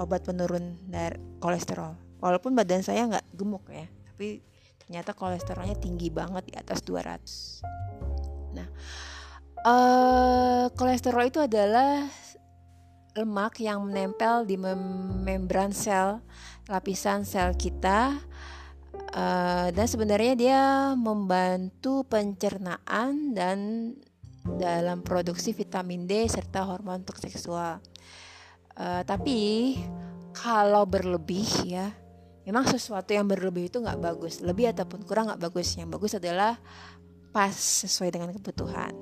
obat penurun dar kolesterol. Walaupun badan saya nggak gemuk ya tapi ternyata kolesterolnya tinggi banget di atas 200 nah uh, kolesterol itu adalah lemak yang menempel di mem membran sel lapisan sel kita Uh, dan sebenarnya dia membantu pencernaan dan dalam produksi vitamin D serta hormon untuk seksual. Uh, tapi kalau berlebih ya, memang sesuatu yang berlebih itu nggak bagus. Lebih ataupun kurang nggak bagus. Yang bagus adalah pas sesuai dengan kebutuhan.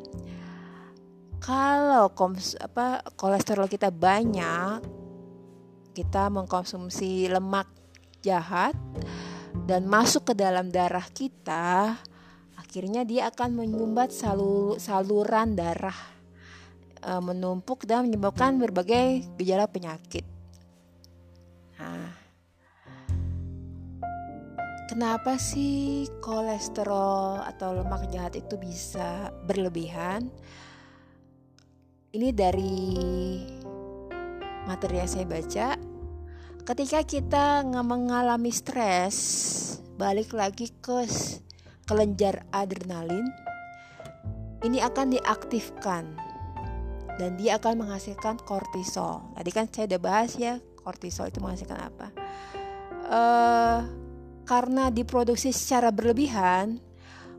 Kalau apa kolesterol kita banyak, kita mengkonsumsi lemak jahat dan masuk ke dalam darah kita, akhirnya dia akan menyumbat salur, saluran darah e, menumpuk dan menyebabkan berbagai gejala penyakit. Nah, kenapa sih kolesterol atau lemak jahat itu bisa berlebihan? Ini dari materi yang saya baca ketika kita mengalami stres balik lagi ke kelenjar adrenalin ini akan diaktifkan dan dia akan menghasilkan kortisol. Tadi kan saya udah bahas ya kortisol itu menghasilkan apa? Uh, karena diproduksi secara berlebihan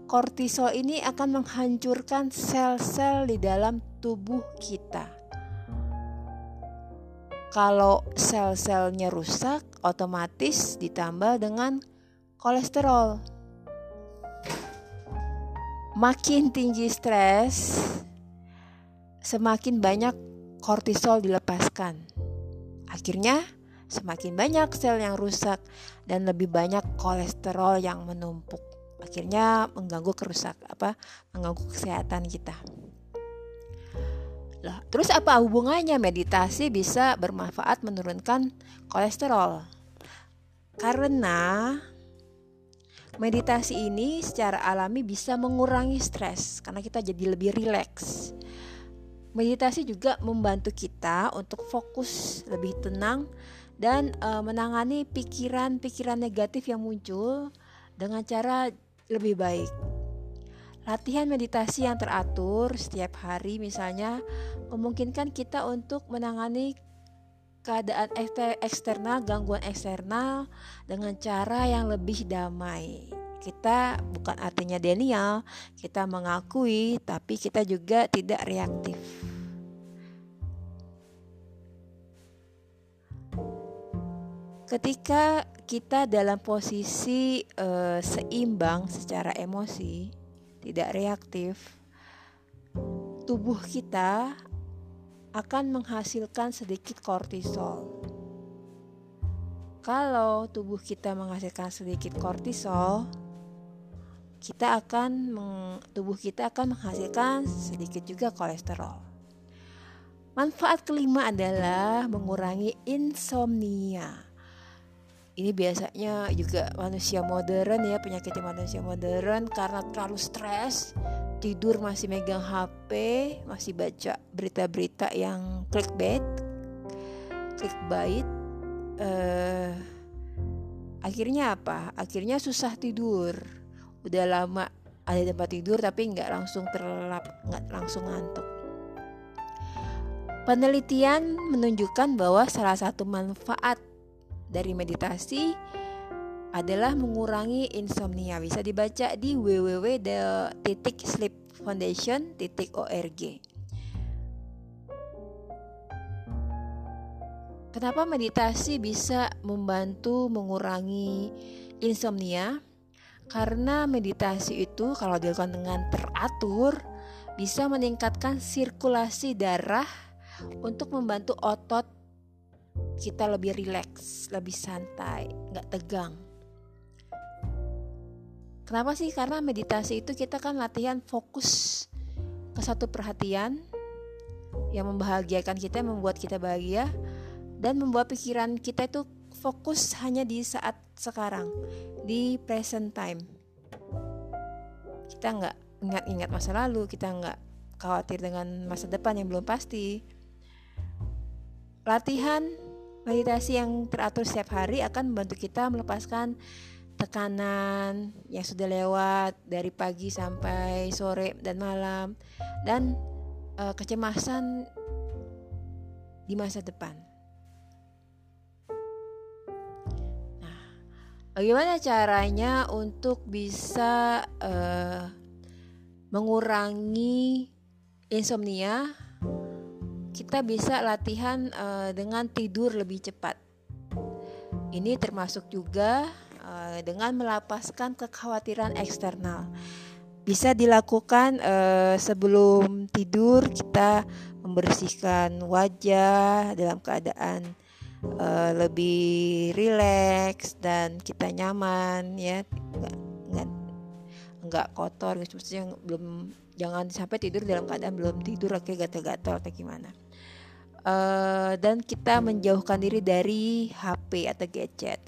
kortisol ini akan menghancurkan sel-sel di dalam tubuh kita kalau sel-selnya rusak, otomatis ditambah dengan kolesterol. Makin tinggi stres, semakin banyak kortisol dilepaskan. Akhirnya, semakin banyak sel yang rusak dan lebih banyak kolesterol yang menumpuk. Akhirnya mengganggu kerusak apa? Mengganggu kesehatan kita. Lah, terus apa hubungannya meditasi bisa bermanfaat menurunkan kolesterol? Karena meditasi ini secara alami bisa mengurangi stres karena kita jadi lebih rileks. Meditasi juga membantu kita untuk fokus lebih tenang dan e, menangani pikiran-pikiran negatif yang muncul dengan cara lebih baik. Latihan meditasi yang teratur setiap hari misalnya memungkinkan kita untuk menangani keadaan eksternal, gangguan eksternal dengan cara yang lebih damai. Kita bukan artinya denial, kita mengakui tapi kita juga tidak reaktif. Ketika kita dalam posisi uh, seimbang secara emosi, tidak reaktif, tubuh kita akan menghasilkan sedikit kortisol. Kalau tubuh kita menghasilkan sedikit kortisol, kita akan tubuh kita akan menghasilkan sedikit juga kolesterol. Manfaat kelima adalah mengurangi insomnia ini biasanya juga manusia modern ya penyakit manusia modern. Karena terlalu stres tidur masih megang HP masih baca berita-berita yang clickbait clickbait uh, akhirnya apa? Akhirnya susah tidur. Udah lama ada tempat tidur tapi nggak langsung terlelap nggak langsung ngantuk. Penelitian menunjukkan bahwa salah satu manfaat dari meditasi adalah mengurangi insomnia. Bisa dibaca di www.sleepfoundation.org. Kenapa meditasi bisa membantu mengurangi insomnia? Karena meditasi itu kalau dilakukan dengan teratur bisa meningkatkan sirkulasi darah untuk membantu otot kita lebih rileks, lebih santai, nggak tegang. Kenapa sih? Karena meditasi itu kita kan latihan fokus ke satu perhatian yang membahagiakan kita, membuat kita bahagia dan membuat pikiran kita itu fokus hanya di saat sekarang, di present time. Kita nggak ingat-ingat masa lalu, kita nggak khawatir dengan masa depan yang belum pasti. Latihan Meditasi yang teratur setiap hari akan membantu kita melepaskan tekanan yang sudah lewat dari pagi sampai sore dan malam dan uh, kecemasan di masa depan. Nah, bagaimana caranya untuk bisa uh, mengurangi insomnia kita bisa latihan uh, dengan tidur lebih cepat. Ini termasuk juga uh, dengan melepaskan kekhawatiran eksternal. Bisa dilakukan uh, sebelum tidur kita membersihkan wajah dalam keadaan uh, lebih rileks dan kita nyaman ya nggak nggak kotor maksudnya belum jangan sampai tidur dalam keadaan belum tidur kayak gatal-gatal atau gimana uh, dan kita menjauhkan diri dari HP atau gadget.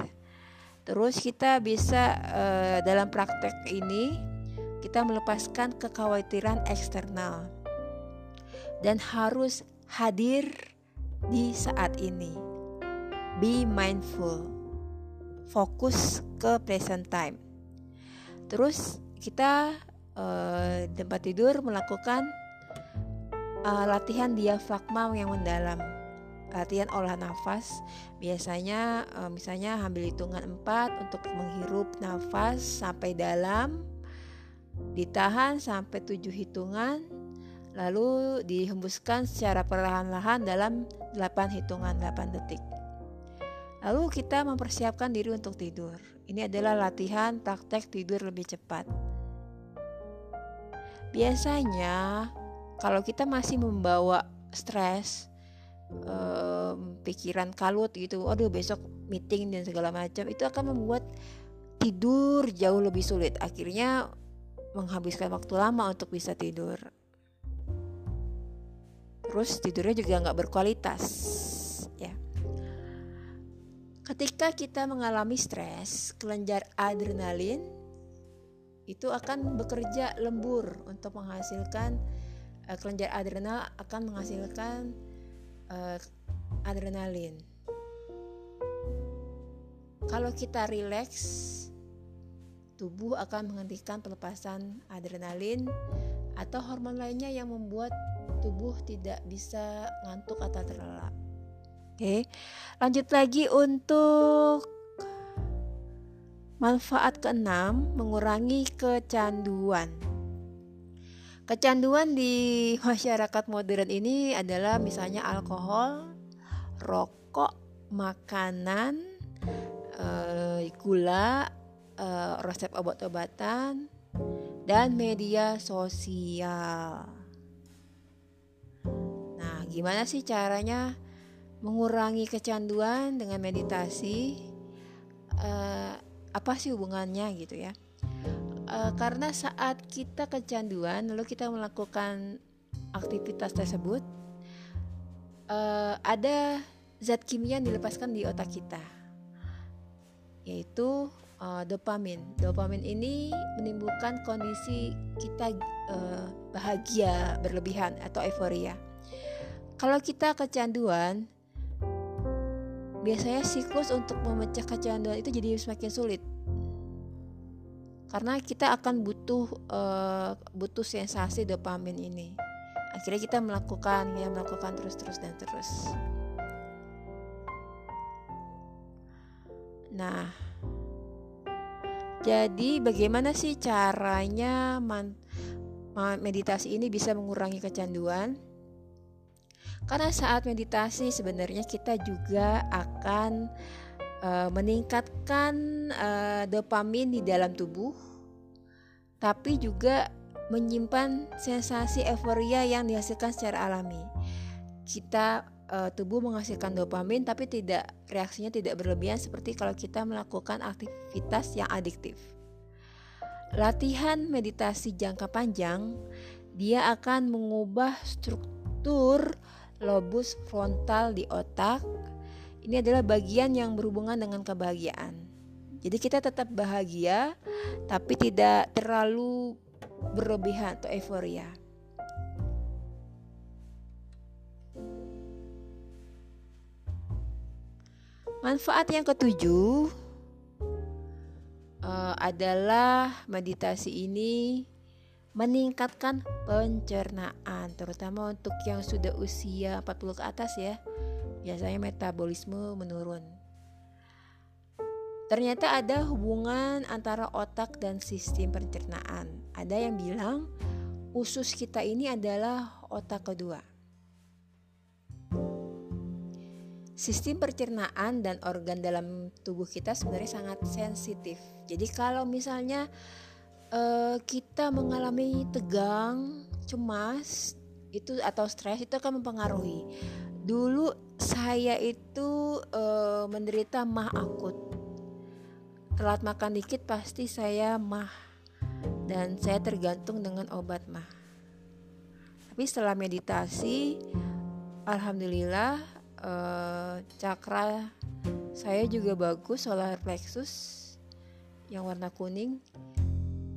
Terus kita bisa uh, dalam praktek ini kita melepaskan kekhawatiran eksternal dan harus hadir di saat ini. Be mindful. Fokus ke present time. Terus kita uh, tempat tidur melakukan uh, latihan diafragma yang mendalam. Latihan olah nafas. Biasanya uh, misalnya ambil hitungan 4 untuk menghirup nafas sampai dalam ditahan sampai 7 hitungan lalu dihembuskan secara perlahan-lahan dalam 8 hitungan 8 detik. Lalu kita mempersiapkan diri untuk tidur. Ini adalah latihan praktek tidur lebih cepat. Biasanya kalau kita masih membawa stres um, pikiran kalut gitu aduh besok meeting dan segala macam itu akan membuat tidur jauh lebih sulit. Akhirnya menghabiskan waktu lama untuk bisa tidur. Terus tidurnya juga nggak berkualitas ya. Ketika kita mengalami stres kelenjar adrenalin itu akan bekerja lembur untuk menghasilkan uh, kelenjar adrenal akan menghasilkan uh, adrenalin. Kalau kita rileks, tubuh akan menghentikan pelepasan adrenalin atau hormon lainnya yang membuat tubuh tidak bisa ngantuk atau terlelap. Oke, lanjut lagi untuk manfaat keenam mengurangi kecanduan. Kecanduan di masyarakat modern ini adalah misalnya alkohol, rokok, makanan, eh, gula, eh, resep obat-obatan, dan media sosial. Nah, gimana sih caranya mengurangi kecanduan dengan meditasi? Uh, apa sih hubungannya gitu ya? Uh, karena saat kita kecanduan, lalu kita melakukan aktivitas tersebut, uh, ada zat kimia yang dilepaskan di otak kita, yaitu uh, dopamin. Dopamin ini menimbulkan kondisi kita uh, bahagia berlebihan atau euforia. Kalau kita kecanduan, biasanya siklus untuk memecah kecanduan itu jadi semakin sulit. Karena kita akan butuh uh, butuh sensasi dopamin ini. Akhirnya kita melakukan ya melakukan terus-terus dan terus. Nah, jadi bagaimana sih caranya man, meditasi ini bisa mengurangi kecanduan? Karena saat meditasi sebenarnya kita juga akan uh, meningkatkan uh, dopamin di dalam tubuh, tapi juga menyimpan sensasi euforia yang dihasilkan secara alami. Kita uh, tubuh menghasilkan dopamin tapi tidak reaksinya tidak berlebihan seperti kalau kita melakukan aktivitas yang adiktif. Latihan meditasi jangka panjang dia akan mengubah struktur lobus frontal di otak. Ini adalah bagian yang berhubungan dengan kebahagiaan. Jadi kita tetap bahagia tapi tidak terlalu berlebihan atau euforia. Manfaat yang ketujuh uh, adalah meditasi ini meningkatkan pencernaan terutama untuk yang sudah usia 40 ke atas ya. Biasanya metabolisme menurun. Ternyata ada hubungan antara otak dan sistem pencernaan. Ada yang bilang usus kita ini adalah otak kedua. sistem pencernaan dan organ dalam tubuh kita sebenarnya sangat sensitif. Jadi kalau misalnya uh, kita mengalami tegang, cemas, itu atau stres itu akan mempengaruhi. Dulu saya itu uh, menderita mah akut. Telat makan dikit pasti saya mah dan saya tergantung dengan obat mah. Tapi setelah meditasi, alhamdulillah uh, cakra saya juga bagus solar plexus yang warna kuning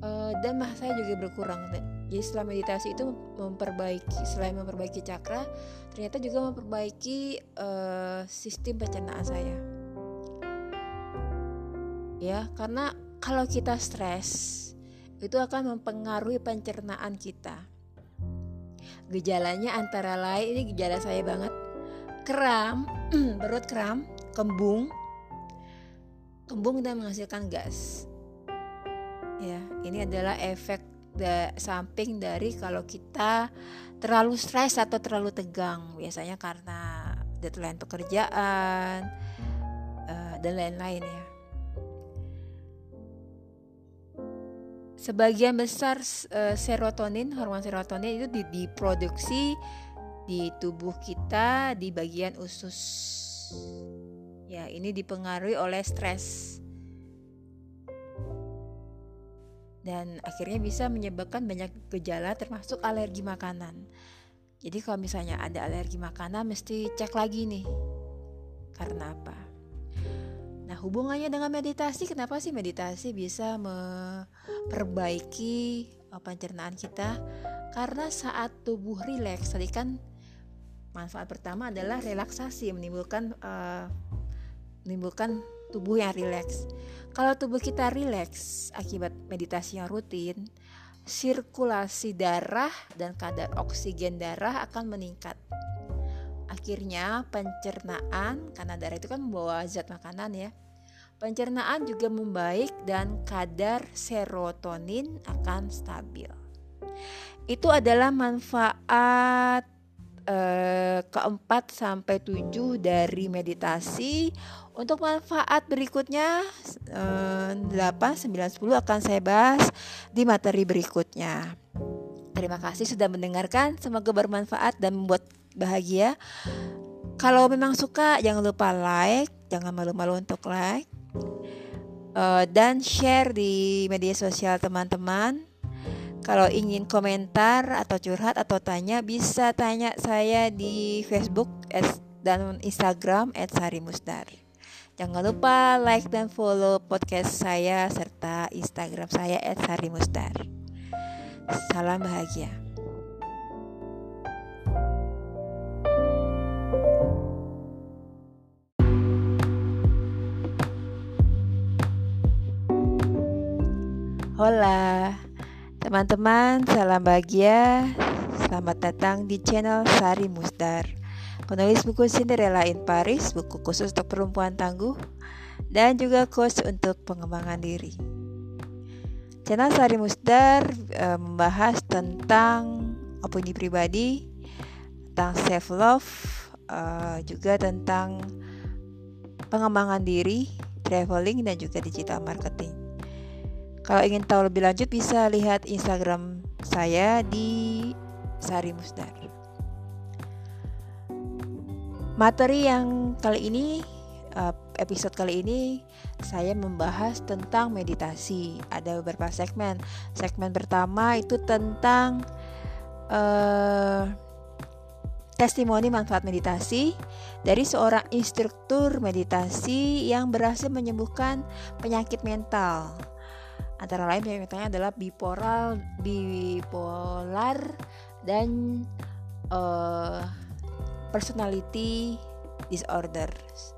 uh, dan mah saya juga berkurang jadi setelah meditasi itu memperbaiki selain memperbaiki cakra ternyata juga memperbaiki uh, sistem pencernaan saya. Ya karena kalau kita stres itu akan mempengaruhi pencernaan kita. Gejalanya antara lain ini gejala saya banget. Kram, perut kram, kembung, kembung dan menghasilkan gas. Ya, ini adalah efek da samping dari kalau kita terlalu stres atau terlalu tegang, biasanya karena deadline pekerjaan uh, dan lain-lain ya. Sebagian besar uh, serotonin, hormon serotonin itu diproduksi di tubuh kita di bagian usus. Ya, ini dipengaruhi oleh stres. Dan akhirnya bisa menyebabkan banyak gejala termasuk alergi makanan. Jadi kalau misalnya ada alergi makanan mesti cek lagi nih. Karena apa? Nah, hubungannya dengan meditasi, kenapa sih meditasi bisa memperbaiki pencernaan kita? Karena saat tubuh rileks, tadi kan Manfaat pertama adalah relaksasi menimbulkan uh, menimbulkan tubuh yang rileks. Kalau tubuh kita rileks akibat meditasi yang rutin, sirkulasi darah dan kadar oksigen darah akan meningkat. Akhirnya pencernaan karena darah itu kan membawa zat makanan ya. Pencernaan juga membaik dan kadar serotonin akan stabil. Itu adalah manfaat eh, keempat sampai tujuh dari meditasi. Untuk manfaat berikutnya eh, 8, 9, 10 akan saya bahas di materi berikutnya. Terima kasih sudah mendengarkan. Semoga bermanfaat dan membuat bahagia. Kalau memang suka jangan lupa like, jangan malu-malu untuk like uh, dan share di media sosial teman-teman. Kalau ingin komentar atau curhat atau tanya bisa tanya saya di Facebook dan Instagram @sarimusdar. Jangan lupa like dan follow podcast saya serta Instagram saya @sarimusdar. Salam bahagia. Hola, teman-teman, salam bahagia. Selamat datang di channel Sari Musdar. Penulis buku Cinderella in Paris, buku khusus untuk perempuan tangguh, dan juga coach untuk pengembangan diri. Channel Sari Musdar e, membahas tentang opini pribadi, tentang self love, e, juga tentang pengembangan diri, traveling, dan juga digital marketing. Kalau ingin tahu lebih lanjut bisa lihat Instagram saya di Sari Musdar. Materi yang kali ini eh, episode kali ini saya membahas tentang meditasi. Ada beberapa segmen. Segmen pertama itu tentang uh, testimoni manfaat meditasi dari seorang instruktur meditasi yang berhasil menyembuhkan penyakit mental antara lain penyakitnya adalah bipolar bipolar dan uh, personality disorders.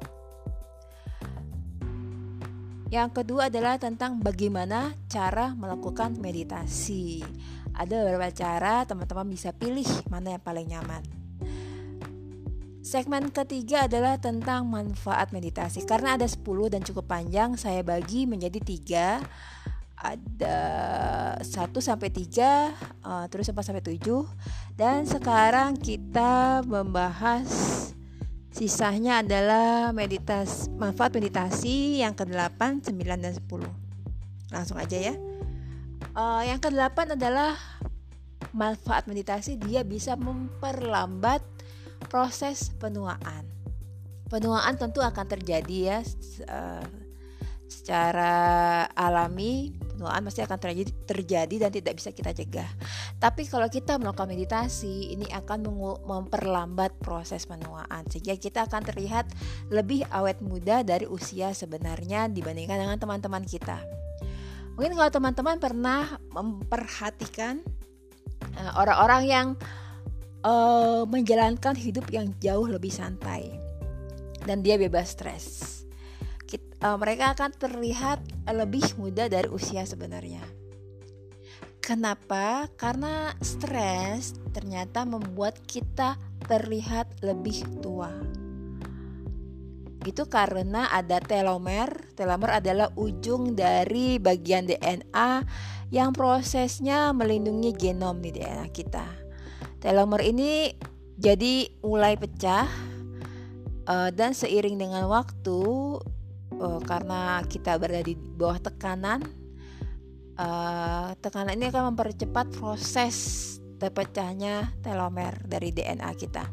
Yang kedua adalah tentang bagaimana cara melakukan meditasi. Ada beberapa cara teman-teman bisa pilih mana yang paling nyaman. Segmen ketiga adalah tentang manfaat meditasi. Karena ada 10 dan cukup panjang Saya bagi menjadi tiga ada 1 sampai 3 uh, terus 4 sampai 7 dan sekarang kita membahas sisanya adalah meditas manfaat meditasi yang ke-8, 9 dan 10. Langsung aja ya. Uh, yang ke-8 adalah manfaat meditasi dia bisa memperlambat proses penuaan. Penuaan tentu akan terjadi ya uh, secara alami penuaan pasti akan terjadi, terjadi dan tidak bisa kita cegah. Tapi kalau kita melakukan meditasi, ini akan memperlambat proses penuaan sehingga kita akan terlihat lebih awet muda dari usia sebenarnya dibandingkan dengan teman-teman kita. Mungkin kalau teman-teman pernah memperhatikan uh, orang-orang yang uh, menjalankan hidup yang jauh lebih santai dan dia bebas stres uh, mereka akan terlihat lebih muda dari usia sebenarnya. Kenapa? Karena stres ternyata membuat kita terlihat lebih tua. Itu karena ada telomer. Telomer adalah ujung dari bagian DNA yang prosesnya melindungi genom di DNA kita. Telomer ini jadi mulai pecah uh, dan seiring dengan waktu uh, karena kita berada di bawah tekanan uh, tekanan ini akan mempercepat proses terpecahnya telomer dari DNA kita.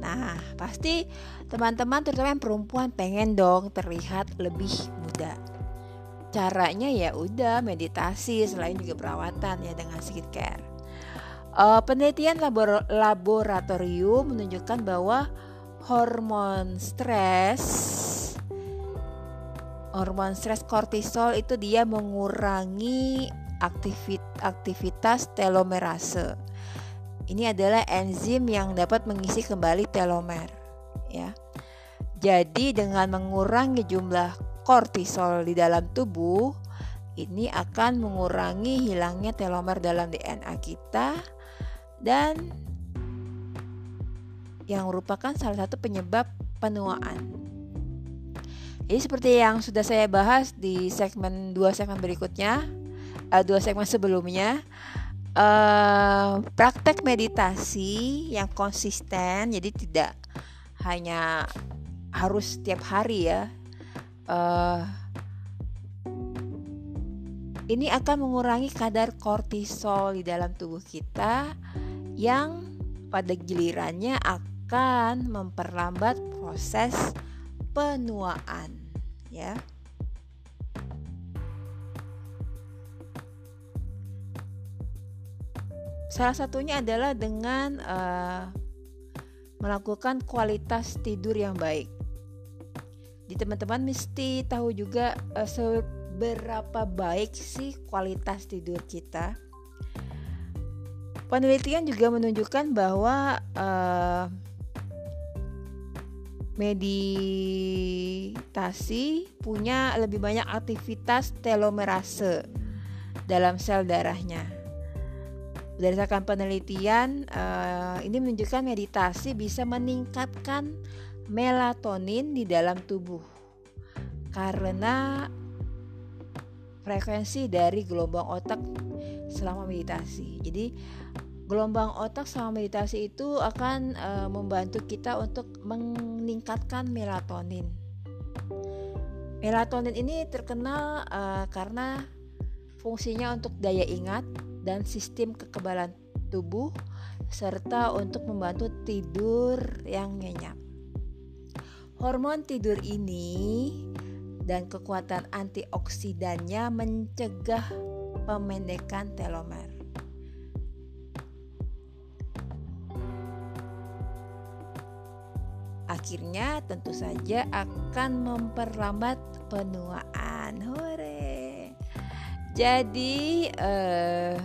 Nah, pasti teman-teman terutama yang perempuan pengen dong terlihat lebih muda. Caranya ya udah meditasi selain juga perawatan ya dengan skincare. Uh, penelitian labor laboratorium menunjukkan bahwa hormon stres hormon stres kortisol itu dia mengurangi aktivit aktivitas telomerase. Ini adalah enzim yang dapat mengisi kembali telomer, ya. Jadi dengan mengurangi jumlah kortisol di dalam tubuh, Ini akan mengurangi hilangnya telomer dalam DNA kita dan yang merupakan salah satu penyebab penuaan. Jadi seperti yang sudah saya bahas di segmen dua segmen berikutnya, uh, dua segmen sebelumnya, uh, praktek meditasi yang konsisten, jadi tidak hanya harus setiap hari ya. Uh, ini akan mengurangi kadar kortisol di dalam tubuh kita yang pada gilirannya akan memperlambat proses penuaan ya. Salah satunya adalah dengan uh, melakukan kualitas tidur yang baik. Di teman-teman mesti tahu juga uh, seberapa baik sih kualitas tidur kita. Penelitian juga menunjukkan bahwa uh, meditasi punya lebih banyak aktivitas telomerase dalam sel darahnya. Berdasarkan penelitian, uh, ini menunjukkan meditasi bisa meningkatkan melatonin di dalam tubuh karena frekuensi dari gelombang otak selama meditasi. Jadi gelombang otak selama meditasi itu akan uh, membantu kita untuk meningkatkan melatonin. Melatonin ini terkenal uh, karena fungsinya untuk daya ingat, dan sistem kekebalan tubuh serta untuk membantu tidur yang nyenyak. Hormon tidur ini dan kekuatan antioksidannya mencegah pemendekan telomer. Akhirnya tentu saja akan memperlambat penuaan. Hore. Jadi eh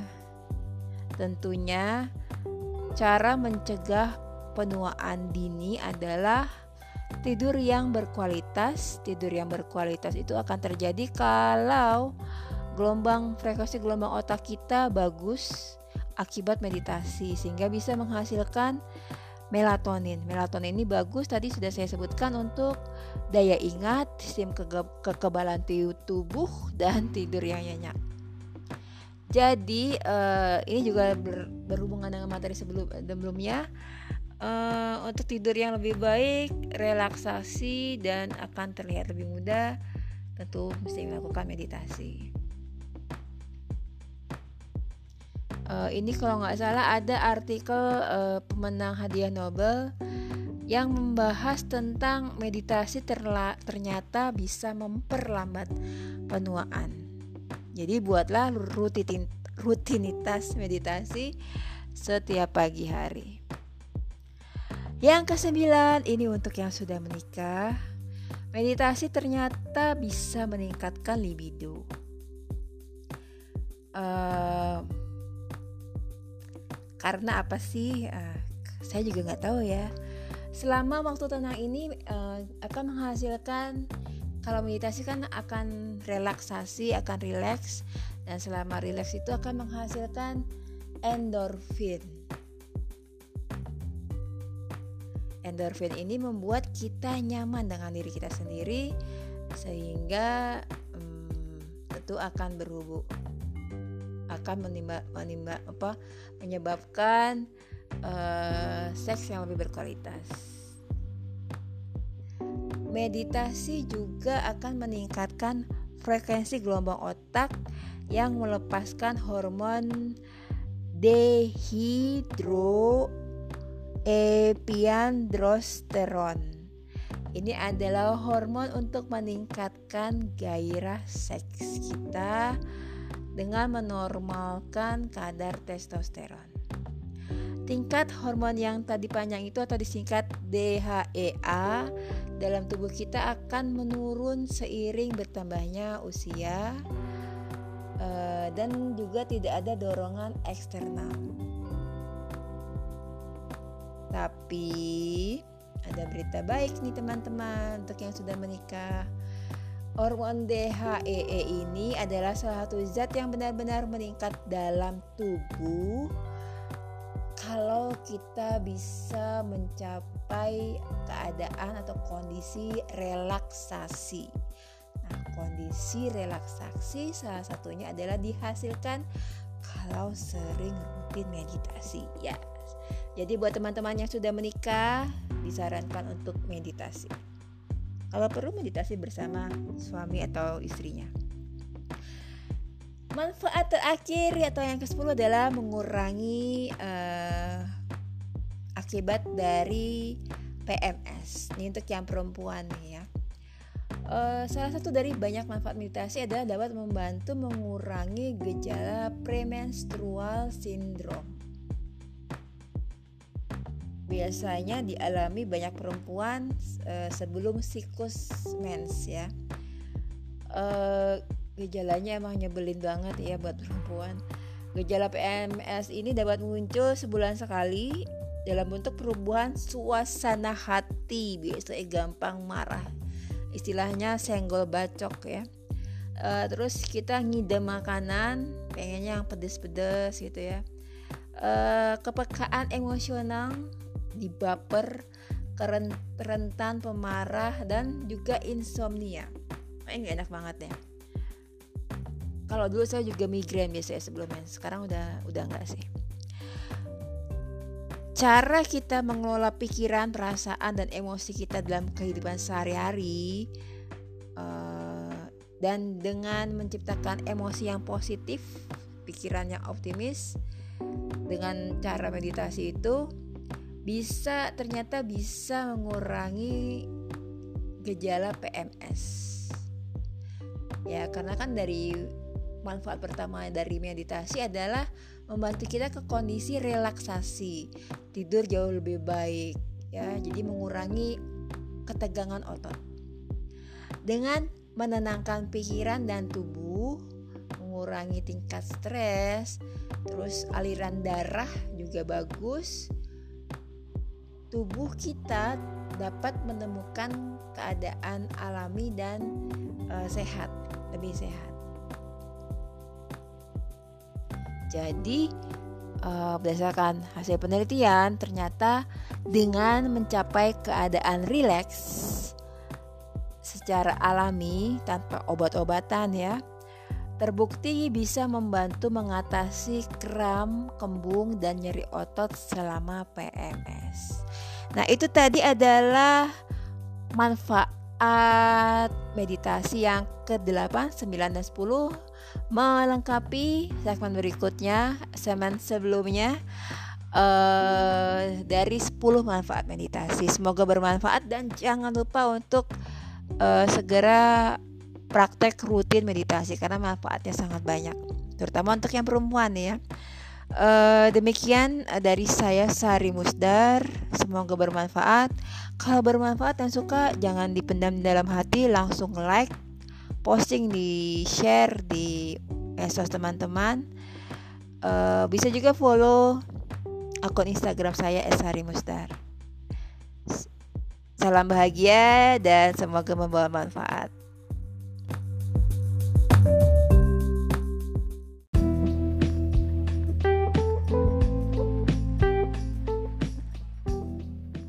Tentunya cara mencegah penuaan dini adalah tidur yang berkualitas. Tidur yang berkualitas itu akan terjadi kalau gelombang frekuensi gelombang otak kita bagus akibat meditasi sehingga bisa menghasilkan melatonin. Melatonin ini bagus tadi sudah saya sebutkan untuk daya ingat, sistem kekebalan tubuh dan tidur yang nyenyak. Jadi uh, ini juga ber, berhubungan dengan materi sebelum sebelumnya. Uh, untuk tidur yang lebih baik, relaksasi dan akan terlihat lebih mudah, tentu mesti melakukan meditasi. Uh, ini kalau nggak salah ada artikel uh, pemenang hadiah Nobel yang membahas tentang meditasi terla ternyata bisa memperlambat penuaan. Jadi buatlah rutin, rutinitas meditasi setiap pagi hari. Yang kesembilan ini untuk yang sudah menikah. Meditasi ternyata bisa meningkatkan libido. Uh, karena apa sih? Uh, saya juga nggak tahu ya. Selama waktu tenang ini uh, akan menghasilkan kalau meditasi kan akan relaksasi, akan rileks dan selama rileks itu akan menghasilkan endorfin. Endorfin ini membuat kita nyaman dengan diri kita sendiri sehingga hmm, tentu akan berhubung akan menimba, menimba apa menyebabkan uh, seks yang lebih berkualitas. Meditasi juga akan meningkatkan frekuensi gelombang otak yang melepaskan hormon dehidroepiandrosteron. Ini adalah hormon untuk meningkatkan gairah seks kita dengan menormalkan kadar testosteron. Tingkat hormon yang tadi panjang itu atau disingkat DHEA dalam tubuh kita akan menurun seiring bertambahnya usia uh, dan juga tidak ada dorongan eksternal. Tapi ada berita baik nih teman-teman untuk yang sudah menikah. Hormon DHEE ini adalah salah satu zat yang benar-benar meningkat dalam tubuh kalau kita bisa mencapai keadaan atau kondisi relaksasi. Nah, kondisi relaksasi salah satunya adalah dihasilkan kalau sering rutin meditasi. Ya. Jadi buat teman-teman yang sudah menikah disarankan untuk meditasi. Kalau perlu meditasi bersama suami atau istrinya. Manfaat terakhir atau yang ke-10 adalah mengurangi uh, akibat dari PMS. Ini untuk yang perempuan nih ya. Uh, salah satu dari banyak manfaat meditasi adalah dapat membantu mengurangi gejala premenstrual syndrome biasanya dialami banyak perempuan uh, sebelum siklus mens ya. Uh, gejalanya emang nyebelin banget ya buat perempuan. Gejala PMS ini dapat muncul sebulan sekali dalam bentuk perubahan suasana hati, biasanya gampang marah. Istilahnya senggol bacok ya. Uh, terus kita ngidam makanan, pengennya yang pedes-pedes gitu ya. Uh, kepekaan emosional dibaper, rentan pemarah dan juga insomnia. Ini enak banget ya. Kalau dulu saya juga migrain biasanya sebelumnya, sekarang udah udah enggak sih. Cara kita mengelola pikiran, perasaan dan emosi kita dalam kehidupan sehari-hari uh, dan dengan menciptakan emosi yang positif, pikiran yang optimis dengan cara meditasi itu bisa ternyata bisa mengurangi gejala PMS. Ya, karena kan dari manfaat pertama dari meditasi adalah membantu kita ke kondisi relaksasi, tidur jauh lebih baik ya. Jadi mengurangi ketegangan otot. Dengan menenangkan pikiran dan tubuh, mengurangi tingkat stres, terus aliran darah juga bagus tubuh kita dapat menemukan keadaan alami dan uh, sehat, lebih sehat. Jadi uh, berdasarkan hasil penelitian ternyata dengan mencapai keadaan rileks secara alami tanpa obat-obatan ya terbukti bisa membantu mengatasi kram, kembung, dan nyeri otot selama PMS. Nah, itu tadi adalah manfaat meditasi yang ke-8, 9, dan 10 melengkapi segmen berikutnya, segmen sebelumnya uh, dari 10 manfaat meditasi. Semoga bermanfaat dan jangan lupa untuk uh, segera praktek rutin meditasi karena manfaatnya sangat banyak, terutama untuk yang perempuan ya. Uh, demikian dari saya Sari Musdar. Semoga bermanfaat. Kalau bermanfaat dan suka jangan dipendam dalam hati, langsung like, posting di share di medsos teman-teman. Uh, bisa juga follow akun Instagram saya Sari Musdar. Salam bahagia dan semoga membawa manfaat.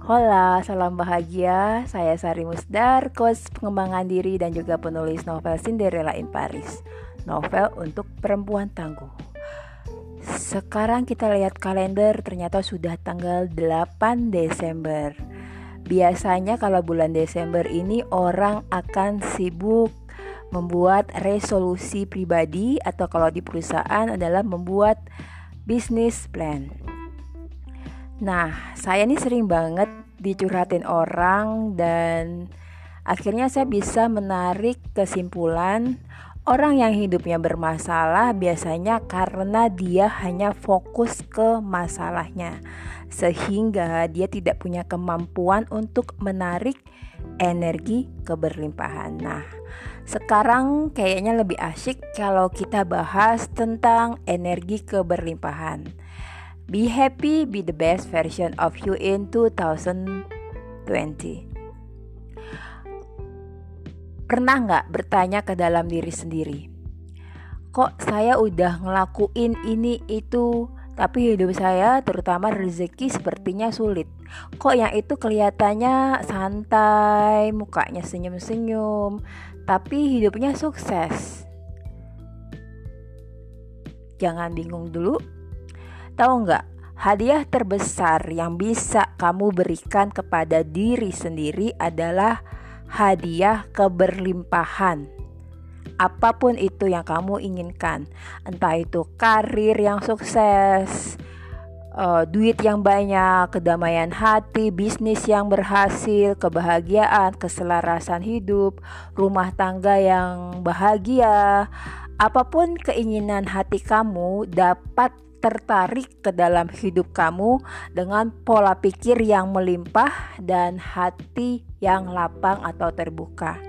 Hola, salam bahagia. Saya Sari Musdar, coach pengembangan diri dan juga penulis novel Cinderella in Paris. Novel untuk perempuan tangguh. Sekarang kita lihat kalender, ternyata sudah tanggal 8 Desember. Biasanya kalau bulan Desember ini orang akan sibuk membuat resolusi pribadi atau kalau di perusahaan adalah membuat business plan. Nah, saya ini sering banget dicurhatin orang dan akhirnya saya bisa menarik kesimpulan orang yang hidupnya bermasalah biasanya karena dia hanya fokus ke masalahnya sehingga dia tidak punya kemampuan untuk menarik energi keberlimpahan. Nah, sekarang kayaknya lebih asyik kalau kita bahas tentang energi keberlimpahan. Be happy, be the best version of you in 2020. Pernah nggak bertanya ke dalam diri sendiri? Kok saya udah ngelakuin ini itu, tapi hidup saya terutama rezeki sepertinya sulit. Kok yang itu kelihatannya santai, mukanya senyum-senyum, tapi hidupnya sukses. Jangan bingung dulu. Tahu nggak, hadiah terbesar yang bisa kamu berikan kepada diri sendiri adalah hadiah keberlimpahan. Apa pun itu yang kamu inginkan, entah itu karir yang sukses, uh, duit yang banyak, kedamaian hati, bisnis yang berhasil, kebahagiaan, keselarasan hidup, rumah tangga yang bahagia, apa pun keinginan hati kamu dapat tertarik ke dalam hidup kamu dengan pola pikir yang melimpah dan hati yang lapang atau terbuka.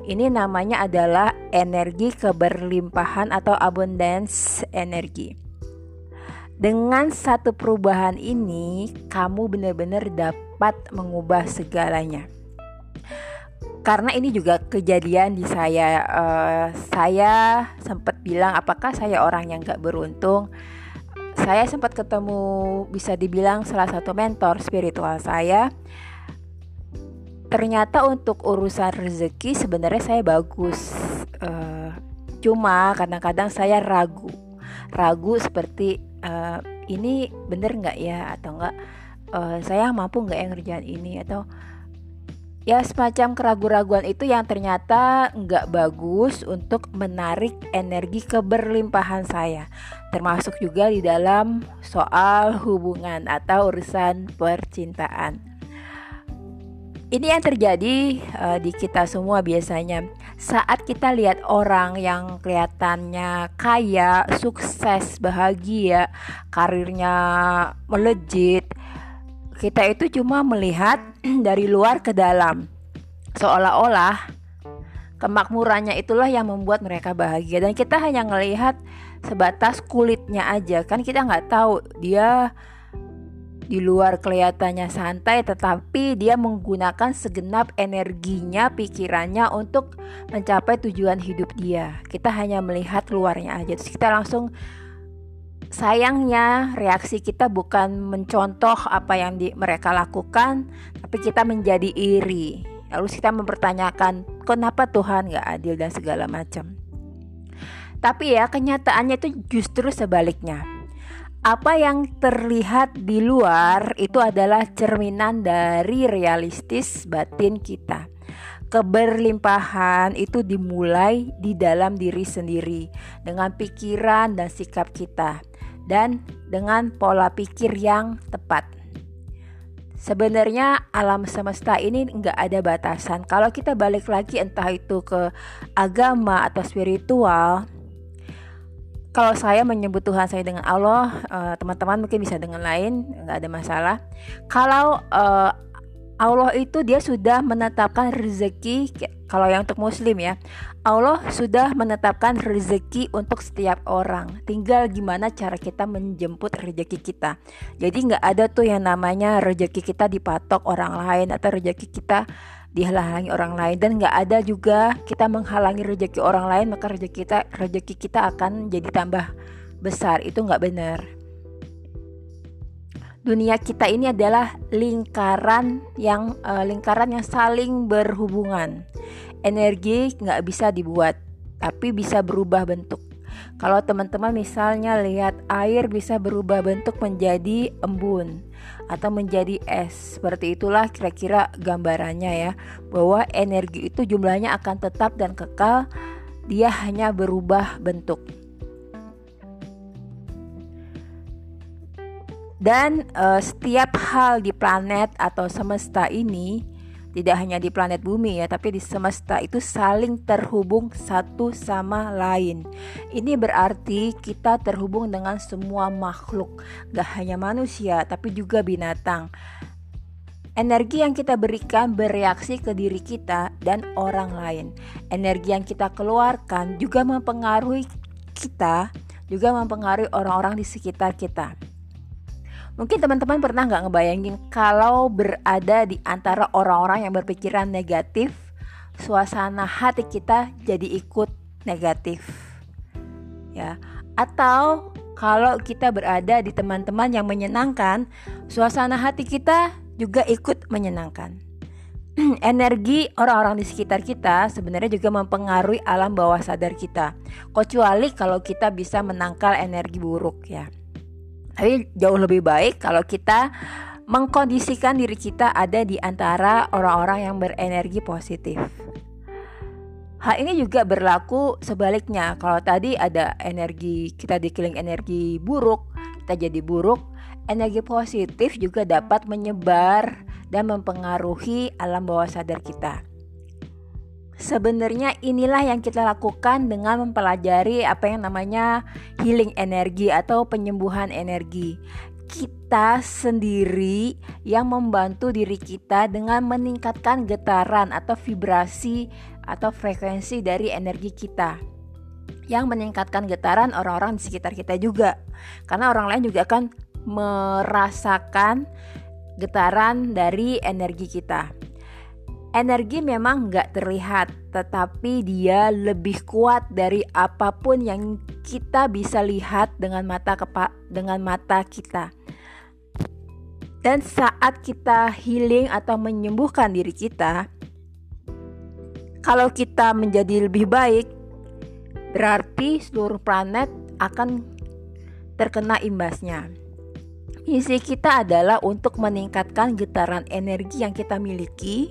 Ini namanya adalah energi keberlimpahan atau abundance energi. Dengan satu perubahan ini, kamu benar-benar dapat mengubah segalanya karena ini juga kejadian di saya uh, saya sempat bilang apakah saya orang yang gak beruntung saya sempat ketemu bisa dibilang salah satu mentor spiritual saya. Ternyata untuk urusan rezeki sebenarnya saya bagus. Uh, cuma kadang-kadang saya ragu, ragu seperti uh, ini bener nggak ya atau enggak uh, saya mampu nggak yang ngerjain ini atau ya semacam keraguan-raguan itu yang ternyata nggak bagus untuk menarik energi keberlimpahan saya termasuk juga di dalam soal hubungan atau urusan percintaan. Ini yang terjadi uh, di kita semua biasanya. Saat kita lihat orang yang kelihatannya kaya, sukses, bahagia, karirnya melejit, kita itu cuma melihat dari luar ke dalam. Seolah-olah kemakmurannya itulah yang membuat mereka bahagia. Dan kita hanya melihat sebatas kulitnya aja. Kan kita nggak tahu dia di luar kelihatannya santai tetapi dia menggunakan segenap energinya pikirannya untuk mencapai tujuan hidup dia. Kita hanya melihat luarnya aja. Terus kita langsung sayangnya reaksi kita bukan mencontoh apa yang di, mereka lakukan, tapi kita menjadi iri. Lalu kita mempertanyakan, kenapa Tuhan gak adil dan segala macam. Tapi ya kenyataannya itu justru sebaliknya. Apa yang terlihat di luar itu adalah cerminan dari realistis batin kita. Keberlimpahan itu dimulai di dalam diri sendiri dengan pikiran dan sikap kita dan dengan pola pikir yang tepat. Sebenarnya alam semesta ini nggak ada batasan. Kalau kita balik lagi entah itu ke agama atau spiritual, kalau saya menyebut Tuhan saya dengan Allah, eh, teman-teman mungkin bisa dengan lain, nggak ada masalah. Kalau uh, Allah itu dia sudah menetapkan rezeki kalau yang untuk muslim ya Allah sudah menetapkan rezeki untuk setiap orang. Tinggal gimana cara kita menjemput rezeki kita. Jadi nggak ada tuh yang namanya rezeki kita dipatok orang lain atau rezeki kita dihalangi orang lain. Dan nggak ada juga kita menghalangi rezeki orang lain maka rezeki kita rezeki kita akan jadi tambah besar. Itu nggak benar. Dunia kita ini adalah lingkaran yang uh, lingkaran yang saling berhubungan. Energi nggak bisa dibuat, tapi bisa berubah bentuk. Kalau teman-teman misalnya lihat air bisa berubah bentuk menjadi embun atau menjadi es. Seperti itulah kira-kira gambarannya ya, bahwa energi itu jumlahnya akan tetap dan kekal, dia hanya berubah bentuk. Dan uh, setiap hal di planet atau semesta ini tidak hanya di planet bumi ya, tapi di semesta itu saling terhubung satu sama lain. Ini berarti kita terhubung dengan semua makhluk, gak hanya manusia, tapi juga binatang. Energi yang kita berikan bereaksi ke diri kita dan orang lain. Energi yang kita keluarkan juga mempengaruhi kita, juga mempengaruhi orang-orang di sekitar kita. Mungkin teman-teman pernah nggak ngebayangin kalau berada di antara orang-orang yang berpikiran negatif, suasana hati kita jadi ikut negatif. Ya. Atau kalau kita berada di teman-teman yang menyenangkan, suasana hati kita juga ikut menyenangkan. Energi orang-orang di sekitar kita sebenarnya juga mempengaruhi alam bawah sadar kita. Kecuali kalau kita bisa menangkal energi buruk ya. Tapi jauh lebih baik kalau kita mengkondisikan diri kita ada di antara orang-orang yang berenergi positif. Hal ini juga berlaku sebaliknya. Kalau tadi ada energi kita dikeliling energi buruk, kita jadi buruk, energi positif juga dapat menyebar dan mempengaruhi alam bawah sadar kita. Sebenarnya inilah yang kita lakukan dengan mempelajari apa yang namanya healing energi atau penyembuhan energi. Kita sendiri yang membantu diri kita dengan meningkatkan getaran atau vibrasi atau frekuensi dari energi kita yang meningkatkan getaran orang-orang di sekitar kita juga. Karena orang lain juga akan merasakan getaran dari energi kita energi memang nggak terlihat tetapi dia lebih kuat dari apa pun yang kita bisa lihat dengan mata kepa dengan mata kita dan saat kita healing atau menyembuhkan diri kita, kalau kita menjadi lebih baik, berarti seluruh planet akan terkena imbasnya. Misi kita adalah untuk meningkatkan getaran energi yang kita miliki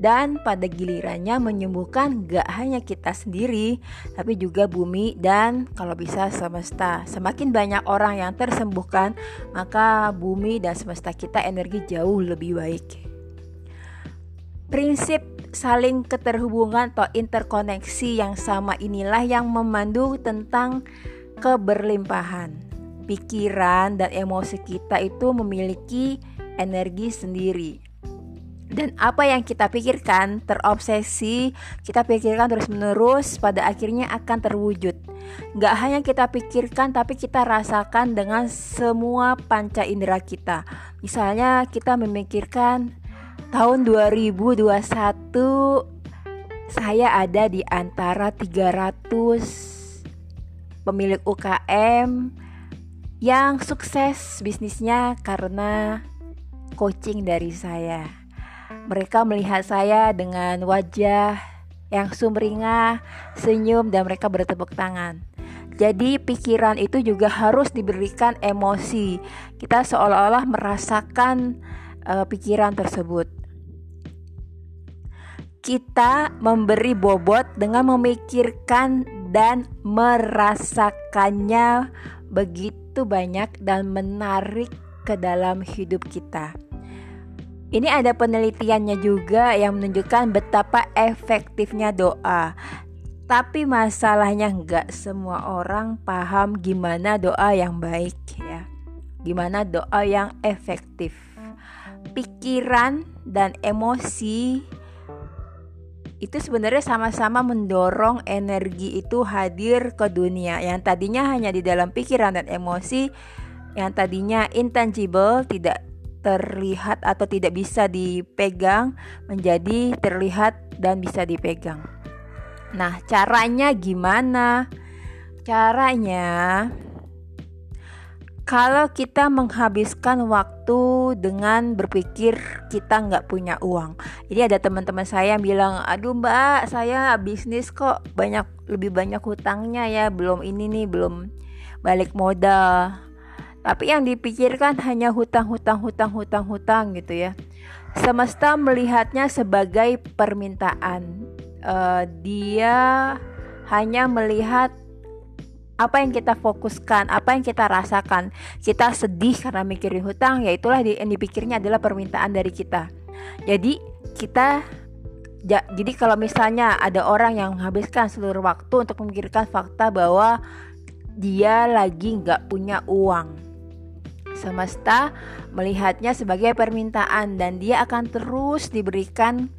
dan pada gilirannya menyembuhkan gak hanya kita sendiri tapi juga bumi dan kalau bisa semesta. Semakin banyak orang yang tersembuhkan maka bumi dan semesta kita energi jauh lebih baik. Prinsip saling keterhubungan atau interkoneksi yang sama inilah yang memandu tentang keberlimpahan. Pikiran dan emosi kita itu memiliki energi sendiri dan apa yang kita pikirkan terobsesi kita pikirkan terus menerus pada akhirnya akan terwujud. Gak hanya kita pikirkan tapi kita rasakan dengan semua panca indera kita. Misalnya kita memikirkan tahun 2021 saya ada di antara 300 pemilik UKM yang sukses bisnisnya karena coaching dari saya mereka melihat saya dengan wajah yang sumringah, senyum, dan mereka bertepuk tangan. Jadi, pikiran itu juga harus diberikan emosi. Kita seolah-olah merasakan uh, pikiran tersebut. Kita memberi bobot dengan memikirkan dan merasakannya begitu banyak dan menarik ke dalam hidup kita. Ini ada penelitiannya juga yang menunjukkan betapa efektifnya doa. Tapi masalahnya nggak semua orang paham gimana doa yang baik ya. Gimana doa yang efektif. Pikiran dan emosi itu sebenarnya sama-sama mendorong energi itu hadir ke dunia yang tadinya hanya di dalam pikiran dan emosi yang tadinya intangible tidak terlihat atau tidak bisa dipegang menjadi terlihat dan bisa dipegang. Nah, caranya gimana? Caranya kalau kita menghabiskan waktu dengan berpikir kita nggak punya uang. Jadi ada teman-teman saya yang bilang, aduh mbak saya bisnis kok banyak lebih banyak hutangnya ya, belum ini nih belum balik modal tapi yang dipikirkan hanya hutang, hutang, hutang, hutang, hutang gitu ya. Semesta melihatnya sebagai permintaan. Uh, dia hanya melihat apa yang kita fokuskan, apa yang kita rasakan. Kita sedih karena mikirin hutang, ya itulah yang dipikirnya adalah permintaan dari kita. Jadi kita ja, jadi kalau misalnya ada orang yang menghabiskan seluruh waktu untuk memikirkan fakta bahwa dia lagi nggak punya uang Semesta melihatnya sebagai permintaan dan dia akan terus diberikan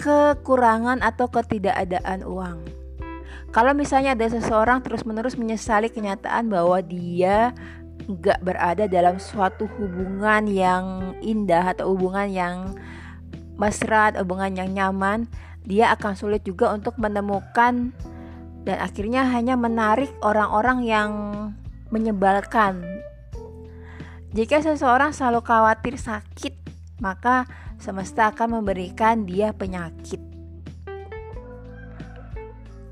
kekurangan atau ketidakadaan uang. Kalau misalnya ada seseorang terus-menerus menyesali kenyataan bahwa dia nggak berada dalam suatu hubungan yang indah atau hubungan yang mesra, hubungan yang nyaman, dia akan sulit juga untuk menemukan dan akhirnya hanya menarik orang-orang yang menyebalkan. Jika seseorang selalu khawatir sakit, maka semesta akan memberikan dia penyakit.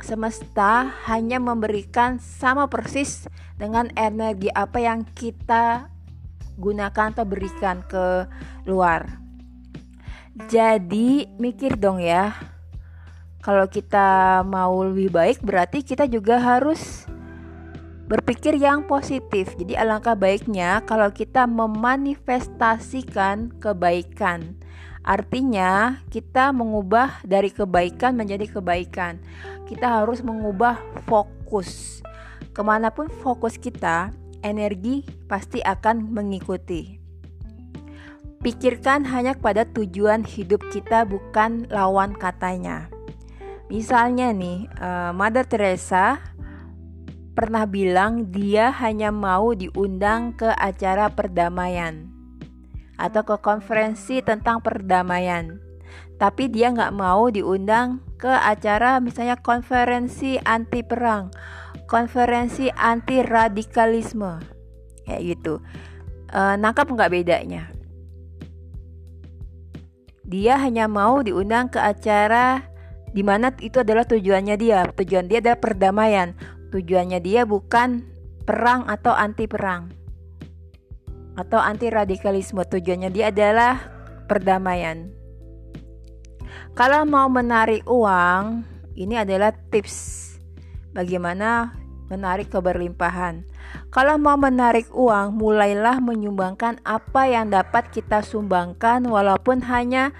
Semesta hanya memberikan sama persis dengan energi apa yang kita gunakan atau berikan ke luar. Jadi mikir dong ya. Kalau kita mau lebih baik berarti kita juga harus berpikir yang positif. Jadi alangkah baiknya kalau kita memanifestasikan kebaikan. Artinya, kita mengubah dari kebaikan menjadi kebaikan. Kita harus mengubah fokus. Ke mana pun fokus kita, energi pasti akan mengikuti. Pikirkan hanya kepada tujuan hidup kita, bukan lawan katanya. Misalnya, nih, uh, Mother Teresa pernah bilang dia hanya mau diundang ke acara perdamaian atau ke konferensi tentang perdamaian. Tapi dia nggak mau diundang ke acara misalnya konferensi anti perang, konferensi anti radikalisme, kayak gitu. E, nangkap nggak bedanya? Dia hanya mau diundang ke acara di mana itu adalah tujuannya dia. Tujuan dia adalah perdamaian. Tujuannya dia bukan perang atau anti perang atau anti radikalisme. Tujuannya dia adalah perdamaian. Kalau mau menarik uang, ini adalah tips bagaimana menarik keberlimpahan. Kalau mau menarik uang, mulailah menyumbangkan apa yang dapat kita sumbangkan walaupun hanya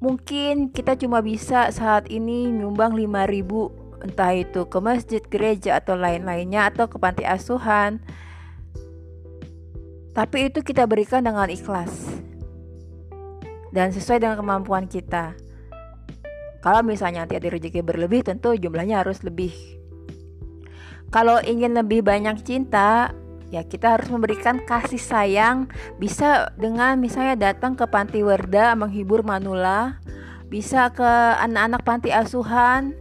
mungkin kita cuma bisa saat ini nyumbang 5000 entah itu ke masjid, gereja atau lain-lainnya atau ke panti asuhan tapi itu kita berikan dengan ikhlas dan sesuai dengan kemampuan kita. Kalau misalnya nanti ada rezeki berlebih, tentu jumlahnya harus lebih. Kalau ingin lebih banyak cinta, ya kita harus memberikan kasih sayang. Bisa dengan misalnya datang ke panti werda menghibur manula, bisa ke anak-anak panti asuhan,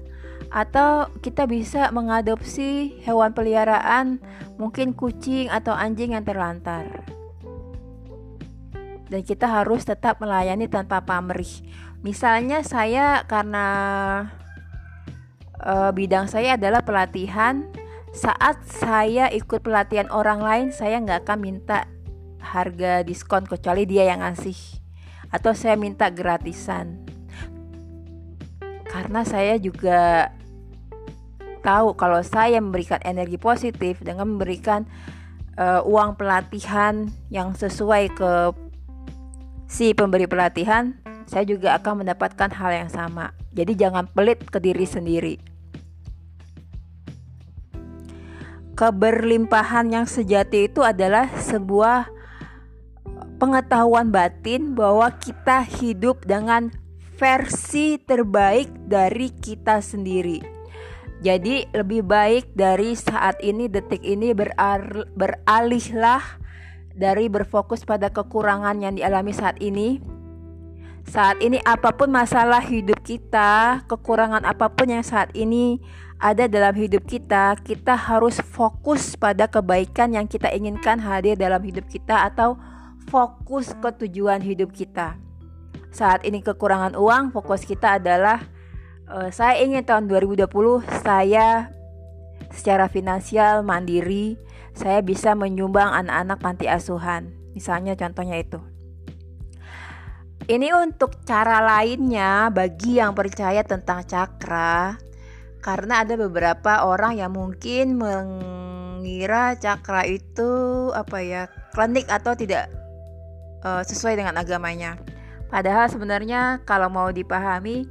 atau kita bisa mengadopsi hewan peliharaan mungkin kucing atau anjing yang terlantar. Dan kita harus tetap melayani tanpa pamrih. Misalnya saya karena e, bidang saya adalah pelatihan, saat saya ikut pelatihan orang lain, saya nggak akan minta harga diskon kecuali dia yang ngasih atau saya minta gratisan karena saya juga tahu kalau saya memberikan energi positif dengan memberikan uh, uang pelatihan yang sesuai ke si pemberi pelatihan, saya juga akan mendapatkan hal yang sama. Jadi jangan pelit ke diri sendiri. Keberlimpahan yang sejati itu adalah sebuah pengetahuan batin bahwa kita hidup dengan versi terbaik dari kita sendiri. Jadi lebih baik dari saat ini detik ini beralihlah dari berfokus pada kekurangan yang dialami saat ini. Saat ini apa pun masalah hidup kita, kekurangan apa pun yang saat ini ada dalam hidup kita, kita harus fokus pada kebaikan yang kita inginkan hadir dalam hidup kita atau fokus ke tujuan hidup kita. Saat ini kekurangan uang, fokus kita adalah uh, saya ingin tahun 2020 saya secara finansial mandiri, saya bisa menyumbang anak-anak panti asuhan. Misalnya contohnya itu. Ini untuk cara lainnya bagi yang percaya tentang cakra karena ada beberapa orang yang mungkin mengira cakra itu apa ya klinik atau tidak uh, sesuai dengan agamanya. Padahal sebenarnya kalau mau dipahami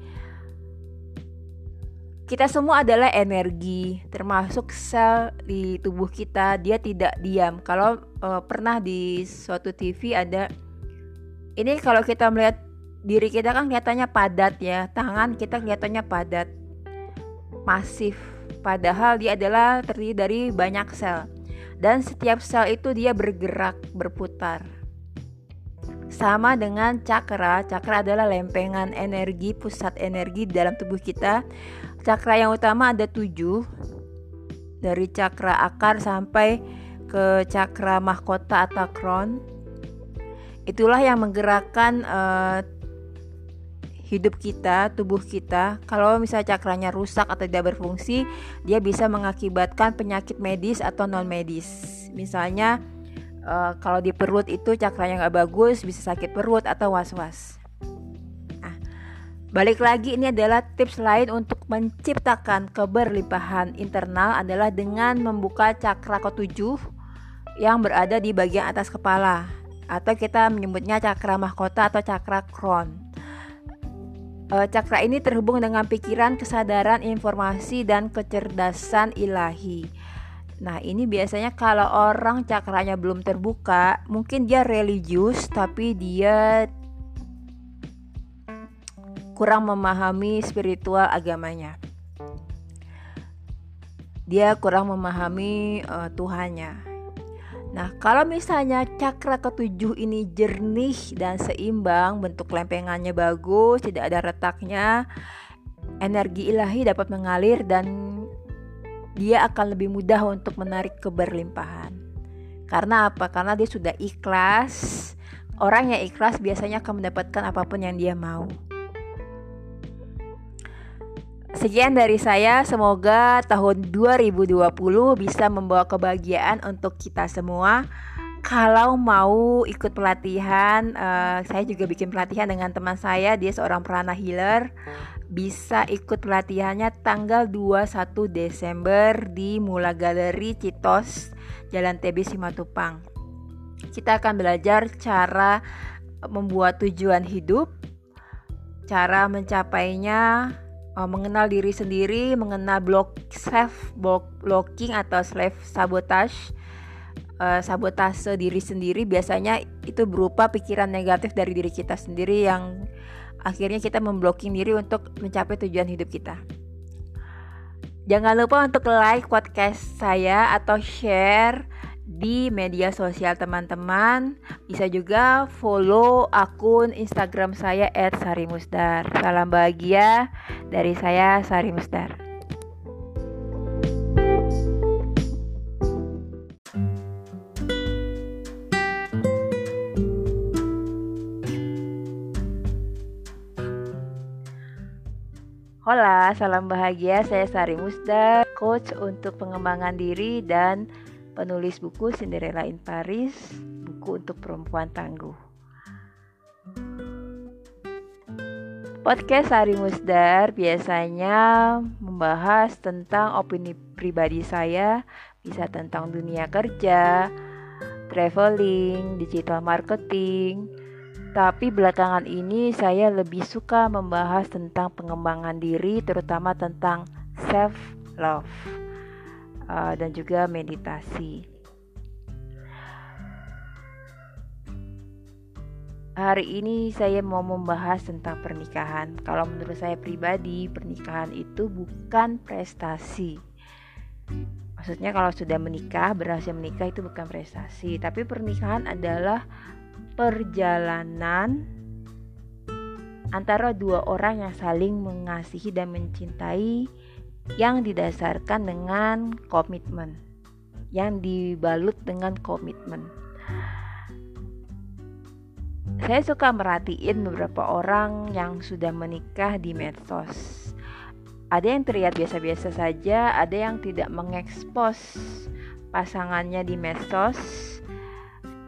kita semua adalah energi, termasuk sel di tubuh kita. Dia tidak diam. Kalau uh, pernah di suatu TV ada ini kalau kita melihat diri kita kan kelihatannya padat ya, tangan kita kelihatannya padat, masif. Padahal dia adalah terdiri dari banyak sel. Dan setiap sel itu dia bergerak, berputar. sama dengan cakra. Cakra adalah lempengan energi, pusat energi dalam tubuh kita. Cakra yang utama ada tujuh, dari cakra akar sampai ke cakra mahkota atau crown. Itulah yang menggerakkan uh, hidup kita, tubuh kita. Kalau misalnya cakranya rusak atau tidak berfungsi, dia bisa mengakibatkan penyakit medis atau non medis. Misalnya uh, kalau di perut itu cakranya nggak bagus bisa sakit perut atau was-was. Balik lagi ini adalah tips lain untuk menciptakan keberlimpahan internal adalah dengan membuka cakra ketujuh yang berada di bagian atas kepala atau kita menyebutnya cakra mahkota atau cakra crown. Uh, cakra ini terhubung dengan pikiran, kesadaran, informasi, dan kecerdasan ilahi. Nah, ini biasanya kalau orang cakranya belum terbuka, mungkin dia religius tapi dia kurang memahami spiritual agamanya. Dia kurang memahami uh, Tuhannya. Nah, kalau misalnya cakra ketujuh ini jernih dan seimbang, bentuk lempengannya bagus, tidak ada retaknya, energi ilahi dapat mengalir dan dia akan lebih mudah untuk menarik keberlimpahan. Karena apa? Karena dia sudah ikhlas. Orang yang ikhlas biasanya akan mendapatkan apa pun yang dia mau. Sekian dari saya, semoga tahun 2020 bisa membawa kebahagiaan untuk kita semua. Kalau mau ikut pelatihan, uh, saya juga bikin pelatihan dengan teman saya, dia seorang prana healer bisa ikut pelatihannya tanggal 21 Desember di Mula Galeri Citos, Jalan TB Simatupang. Kita akan belajar cara membuat tujuan hidup, cara mencapainya, eh, mengenal diri sendiri, mengenal block self blocking atau self sabotage. Uh, sabotase diri sendiri biasanya itu berupa pikiran negatif dari diri kita sendiri yang akhirnya kita memblocking diri untuk mencapai tujuan hidup kita. Jangan lupa untuk like podcast saya atau share di media sosial teman-teman. Bisa juga follow akun Instagram saya @sarimusdar. Salam bahagia dari saya Sari Musdar. Hola, salam bahagia. Saya Sari Musda, coach untuk pengembangan diri dan penulis buku Cinderella in Paris, buku untuk perempuan tangguh. Podcast Sari Musdar biasanya membahas tentang opini pribadi saya, bisa tentang dunia kerja, traveling, digital marketing, tapi belakangan ini saya lebih suka membahas tentang pengembangan diri, terutama tentang self love uh, dan juga meditasi. Hari ini saya mau membahas tentang pernikahan. Kalau menurut saya pribadi, pernikahan itu bukan prestasi. Maksudnya kalau sudah menikah, berhasil menikah itu bukan prestasi, tapi pernikahan adalah perjalanan antara dua orang yang saling mengasihi dan mencintai yang didasarkan dengan komitmen yang dibalut dengan komitmen. Saya suka merhatiin beberapa orang yang sudah menikah di medsos. Ada yang terlihat biasa-biasa saja ada yang tidak mengekspos pasangannya di medsos.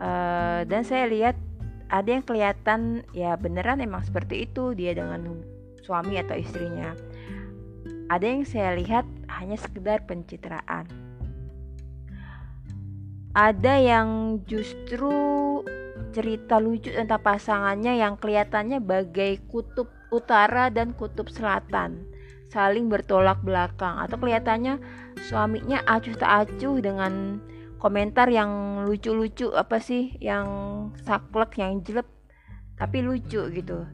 Uh, dan saya lihat ada yang kelihatan ya beneran emang seperti itu dia dengan suami atau istrinya ada yang saya lihat hanya sekedar pencitraan. Ada yang justru cerita lucu tentang pasangannya yang kelihatannya bagai kutub utara dan kutub selatan saling bertolak belakang atau kelihatannya suaminya acuh tak acuh dengan komentar yang lucu-lucu apa sih yang saklek yang jelek tapi lucu gitu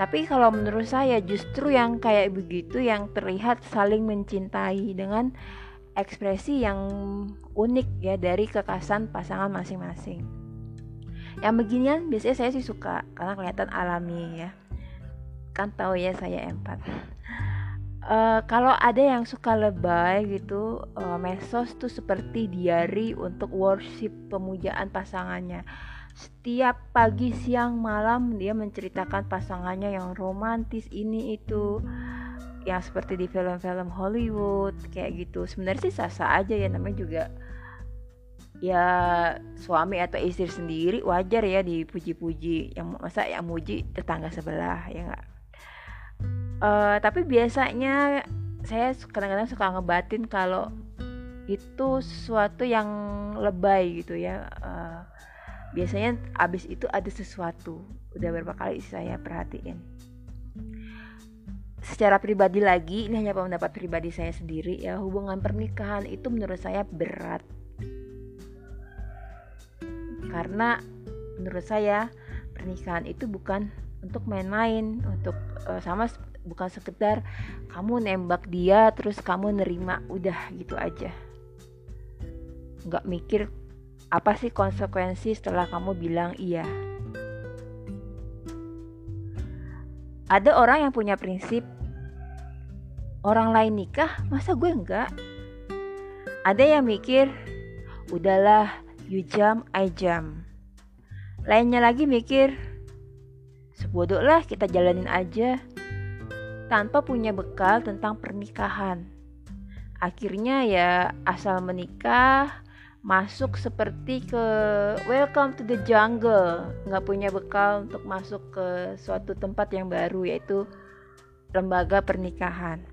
tapi kalau menurut saya justru yang kayak begitu yang terlihat saling mencintai dengan ekspresi yang unik ya dari kekasan pasangan masing-masing. Yang beginian biasanya saya sih suka karena kelihatan alami ya. Kan tahu ya saya empat. Uh, kalau ada yang suka lebay gitu uh, mesos tuh seperti diary untuk worship pemujaan pasangannya setiap pagi siang malam dia menceritakan pasangannya yang romantis ini itu. Yang seperti di film-film Hollywood kayak gitu. Sebenarnya sih sah-sah aja ya namanya juga ya suami atau istri sendiri wajar ya dipuji-puji. Yang masa yang muji tetangga sebelah ya enggak uh, tapi biasanya saya kadang-kadang suka ngebatin kalau itu sesuatu yang lebay gitu ya. Uh, biasanya abis itu ada sesuatu. Udah berapa kali saya perhatiin? Secara pribadi lagi ini hanya pendapat pribadi saya sendiri ya hubungan pernikahan itu menurut saya berat. Karena menurut saya pernikahan itu bukan untuk main-main untuk uh, sama bukan sekedar kamu nembak dia terus kamu nerima udah gitu aja. Nggak mikir apa sih konsekuensi setelah kamu bilang iya? Ada orang yang punya prinsip orang lain nikah masa gue enggak? Ada yang mikir udahlah you jam I jam. Lainnya lagi mikir sebodoh lah kita jalanin aja. Tanpa punya bekal tentang pernikahan. Akhirnya ya asal menikah masuk seperti ke welcome to the jungle. Nggak punya bekal untuk masuk ke suatu tempat yang baru yaitu lembaga pernikahan.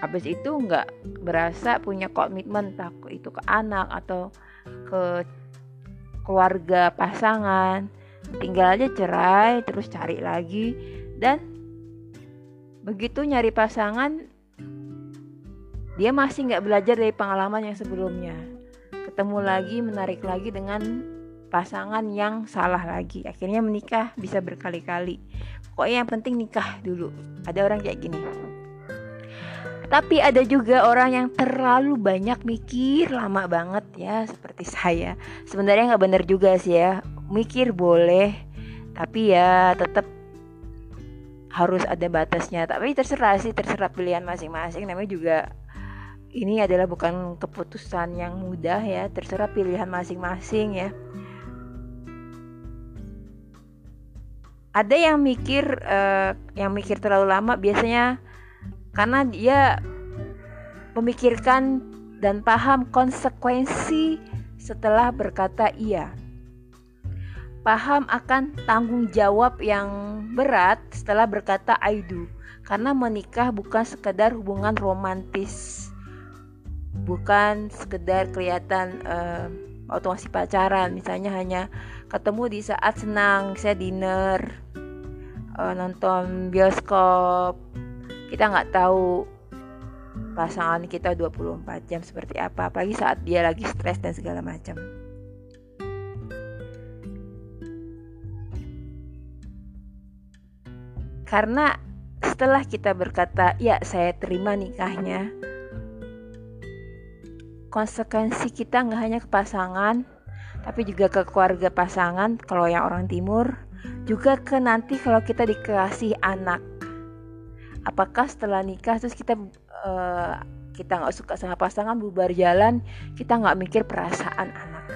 Habis itu nggak berasa punya komitmen takut itu ke anak atau ke keluarga pasangan. Tinggal aja cerai terus cari lagi. Dan begitu nyari pasangan dia masih nggak belajar dari pengalaman yang sebelumnya. Ketemu lagi menarik lagi dengan pasangan yang salah lagi. Akhirnya menikah bisa berkali-kali. Pokoknya yang penting nikah dulu. Ada orang kayak gini. Tapi ada juga orang yang terlalu banyak mikir lama banget ya seperti saya. Sebenarnya nggak bener juga sih ya. Mikir boleh tapi ya tetap harus ada batasnya. Tapi terserah sih terserah pilihan masing-masing. Namanya juga ini adalah bukan keputusan yang mudah ya, terserah pilihan masing-masing ya. Ada yang mikir uh, yang mikir terlalu lama biasanya karena dia memikirkan dan paham konsekuensi setelah berkata iya. Paham akan tanggung jawab yang berat setelah berkata I do. Karena menikah bukan sekedar hubungan romantis bukan sekedar kelihatan uh, waktu masih pacaran misalnya hanya ketemu di saat senang saya dinner uh, nonton bioskop. Kita nggak tahu pasangan kita 24 jam seperti apa apalagi saat dia lagi stres dan segala macam. Karena setelah kita berkata ya saya terima nikahnya konsekuensi kita nggak hanya ke pasangan tapi juga ke keluarga pasangan kalau yang orang timur juga ke nanti kalau kita dikasih anak. Apakah setelah nikah terus kita uh, kita nggak suka sama pasangan bubar jalan kita nggak mikir perasaan anak?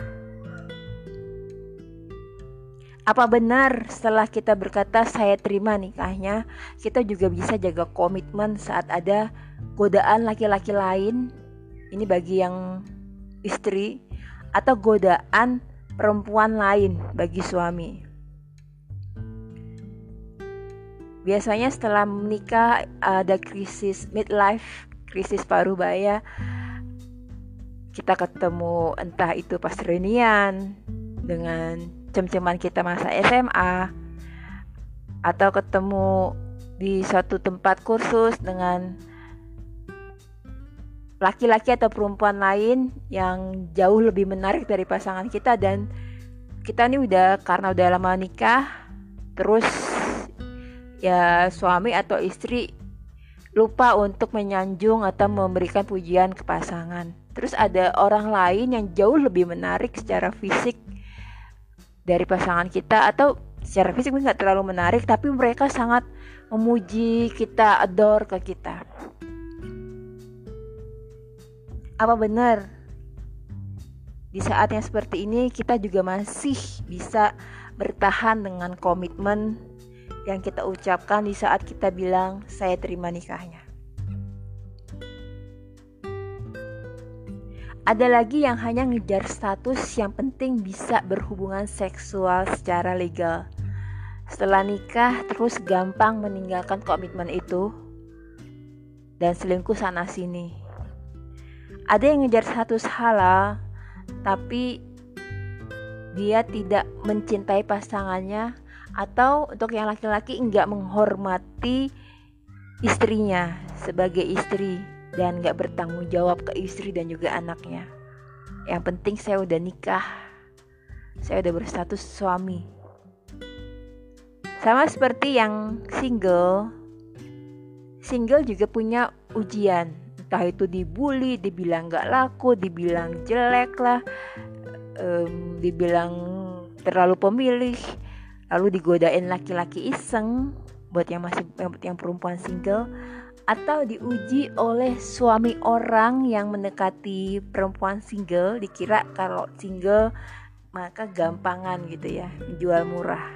Apa benar setelah kita berkata saya terima nikahnya kita juga bisa jaga komitmen saat ada godaan laki-laki lain ini bagi yang istri atau godaan perempuan lain bagi suami. Biasanya setelah menikah ada krisis midlife, krisis paruh baya. Kita ketemu entah itu pas reunian dengan cem-ceman kita masa SMA atau ketemu di suatu tempat kursus dengan laki-laki atau perempuan lain yang jauh lebih menarik dari pasangan kita dan kita ini udah karena udah lama nikah terus ya suami atau istri lupa untuk menyanjung atau memberikan pujian ke pasangan. Terus ada orang lain yang jauh lebih menarik secara fisik dari pasangan kita atau secara fisik nggak terlalu menarik tapi mereka sangat memuji kita adore ke kita apa benar di saat yang seperti ini kita juga masih bisa bertahan dengan komitmen yang kita ucapkan di saat kita bilang saya terima nikahnya Ada lagi yang hanya ngejar status yang penting bisa berhubungan seksual secara legal. Setelah nikah terus gampang meninggalkan komitmen itu dan selingkuh sana sini. Ada yang ngejar status halal tapi dia tidak mencintai pasangannya atau untuk yang laki-laki enggak menghormati istrinya sebagai istri dan gak bertanggung jawab ke istri dan juga anaknya. Yang penting saya udah nikah, saya udah berstatus suami. Sama seperti yang single, single juga punya ujian. Entah itu dibully, dibilang gak laku, dibilang jelek lah, um, dibilang terlalu pemilih, lalu digodain laki-laki iseng buat yang masih buat yang perempuan single atau diuji oleh suami orang yang mendekati perempuan single dikira kalau single maka gampangan gitu ya menjual murah.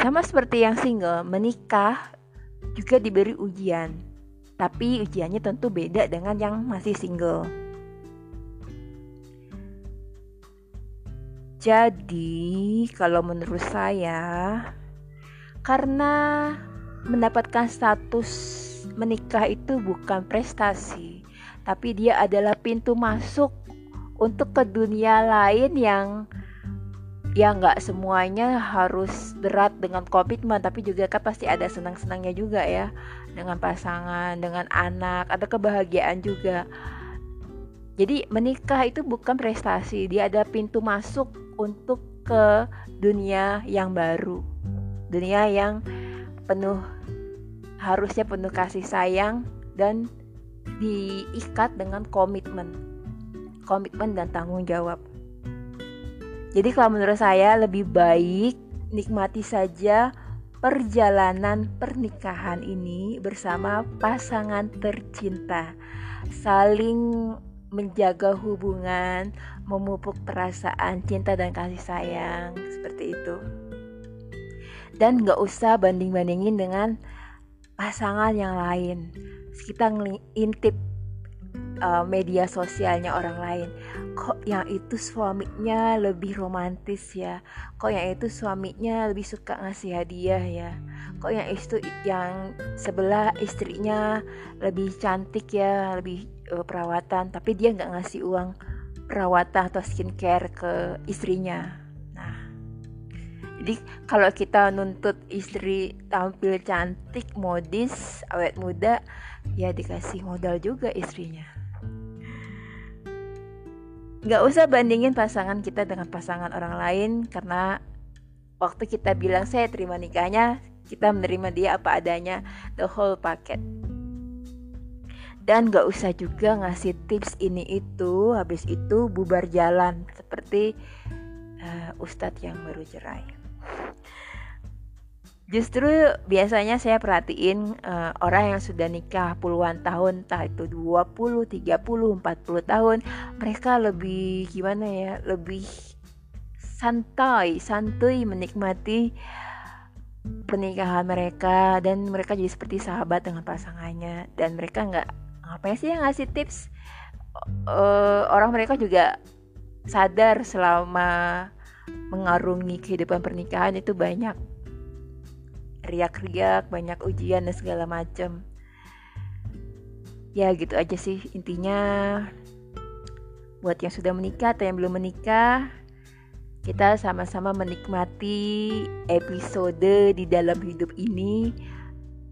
Sama seperti yang single menikah juga diberi ujian tapi ujiannya tentu beda dengan yang masih single. Jadi kalau menurut saya karena mendapatkan status menikah itu bukan prestasi, tapi dia adalah pintu masuk untuk ke dunia lain yang ya nggak semuanya harus berat dengan komitmen tapi juga kan pasti ada senang-senangnya juga ya. Dengan pasangan dengan anak ada kebahagiaan juga. Jadi menikah itu bukan prestasi. Dia ada pintu masuk untuk ke dunia yang baru. Dunia yang penuh harusnya penuh kasih sayang dan diikat dengan komitmen. Komitmen dan tanggung jawab jadi kalau menurut saya lebih baik nikmati saja perjalanan pernikahan ini bersama pasangan tercinta. Saling menjaga hubungan memupuk perasaan cinta dan kasih sayang seperti itu. Dan nggak usah banding-bandingin dengan pasangan yang lain. Kita ngintip uh, media sosialnya orang lain. Kok yang itu suaminya lebih romantis ya? Kok yang itu suaminya lebih suka ngasih hadiah ya? Kok yang itu yang sebelah istrinya lebih cantik ya lebih uh, perawatan tapi dia nggak ngasih uang perawatan atau skincare ke istrinya? Jadi kalau kita nuntut istri tampil cantik, modis, awet muda, ya dikasih modal juga istrinya. Gak usah bandingin pasangan kita dengan pasangan orang lain karena waktu kita bilang saya terima nikahnya, kita menerima dia apa adanya, the whole packet. Dan gak usah juga ngasih tips ini itu, habis itu bubar jalan seperti uh, ustadz yang baru cerai. Justru biasanya saya perhatiin uh, orang yang sudah nikah puluhan tahun, entah itu 20, 30, 40 tahun, mereka lebih gimana ya, lebih santai, santuy menikmati pernikahan mereka dan mereka jadi seperti sahabat dengan pasangannya dan mereka nggak ngapain sih yang ngasih tips? Uh, orang mereka juga sadar selama mengarungi kehidupan pernikahan itu banyak riak-riak, banyak ujian dan segala macam. Ya gitu aja sih intinya. Buat yang sudah menikah atau yang belum menikah, kita sama-sama menikmati episode di dalam hidup ini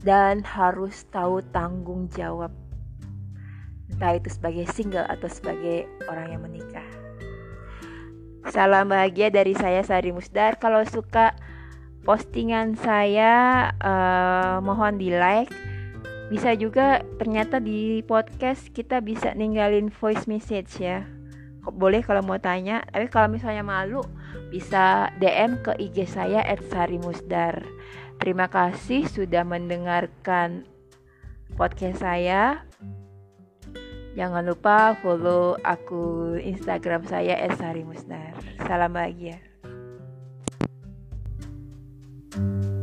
dan harus tahu tanggung jawab. Entah itu sebagai single atau sebagai orang yang menikah. Salam bahagia dari saya Sari Musdar. Kalau suka postingan saya uh, mohon di like bisa juga ternyata di podcast kita bisa ninggalin voice message ya. Boleh kalau mau tanya? Tapi kalau misalnya malu bisa DM ke IG saya @sarimusdar terima kasih sudah mendengarkan podcast saya. Jangan lupa follow aku Instagram saya @sarimusdar. Salam bahagia. Thank you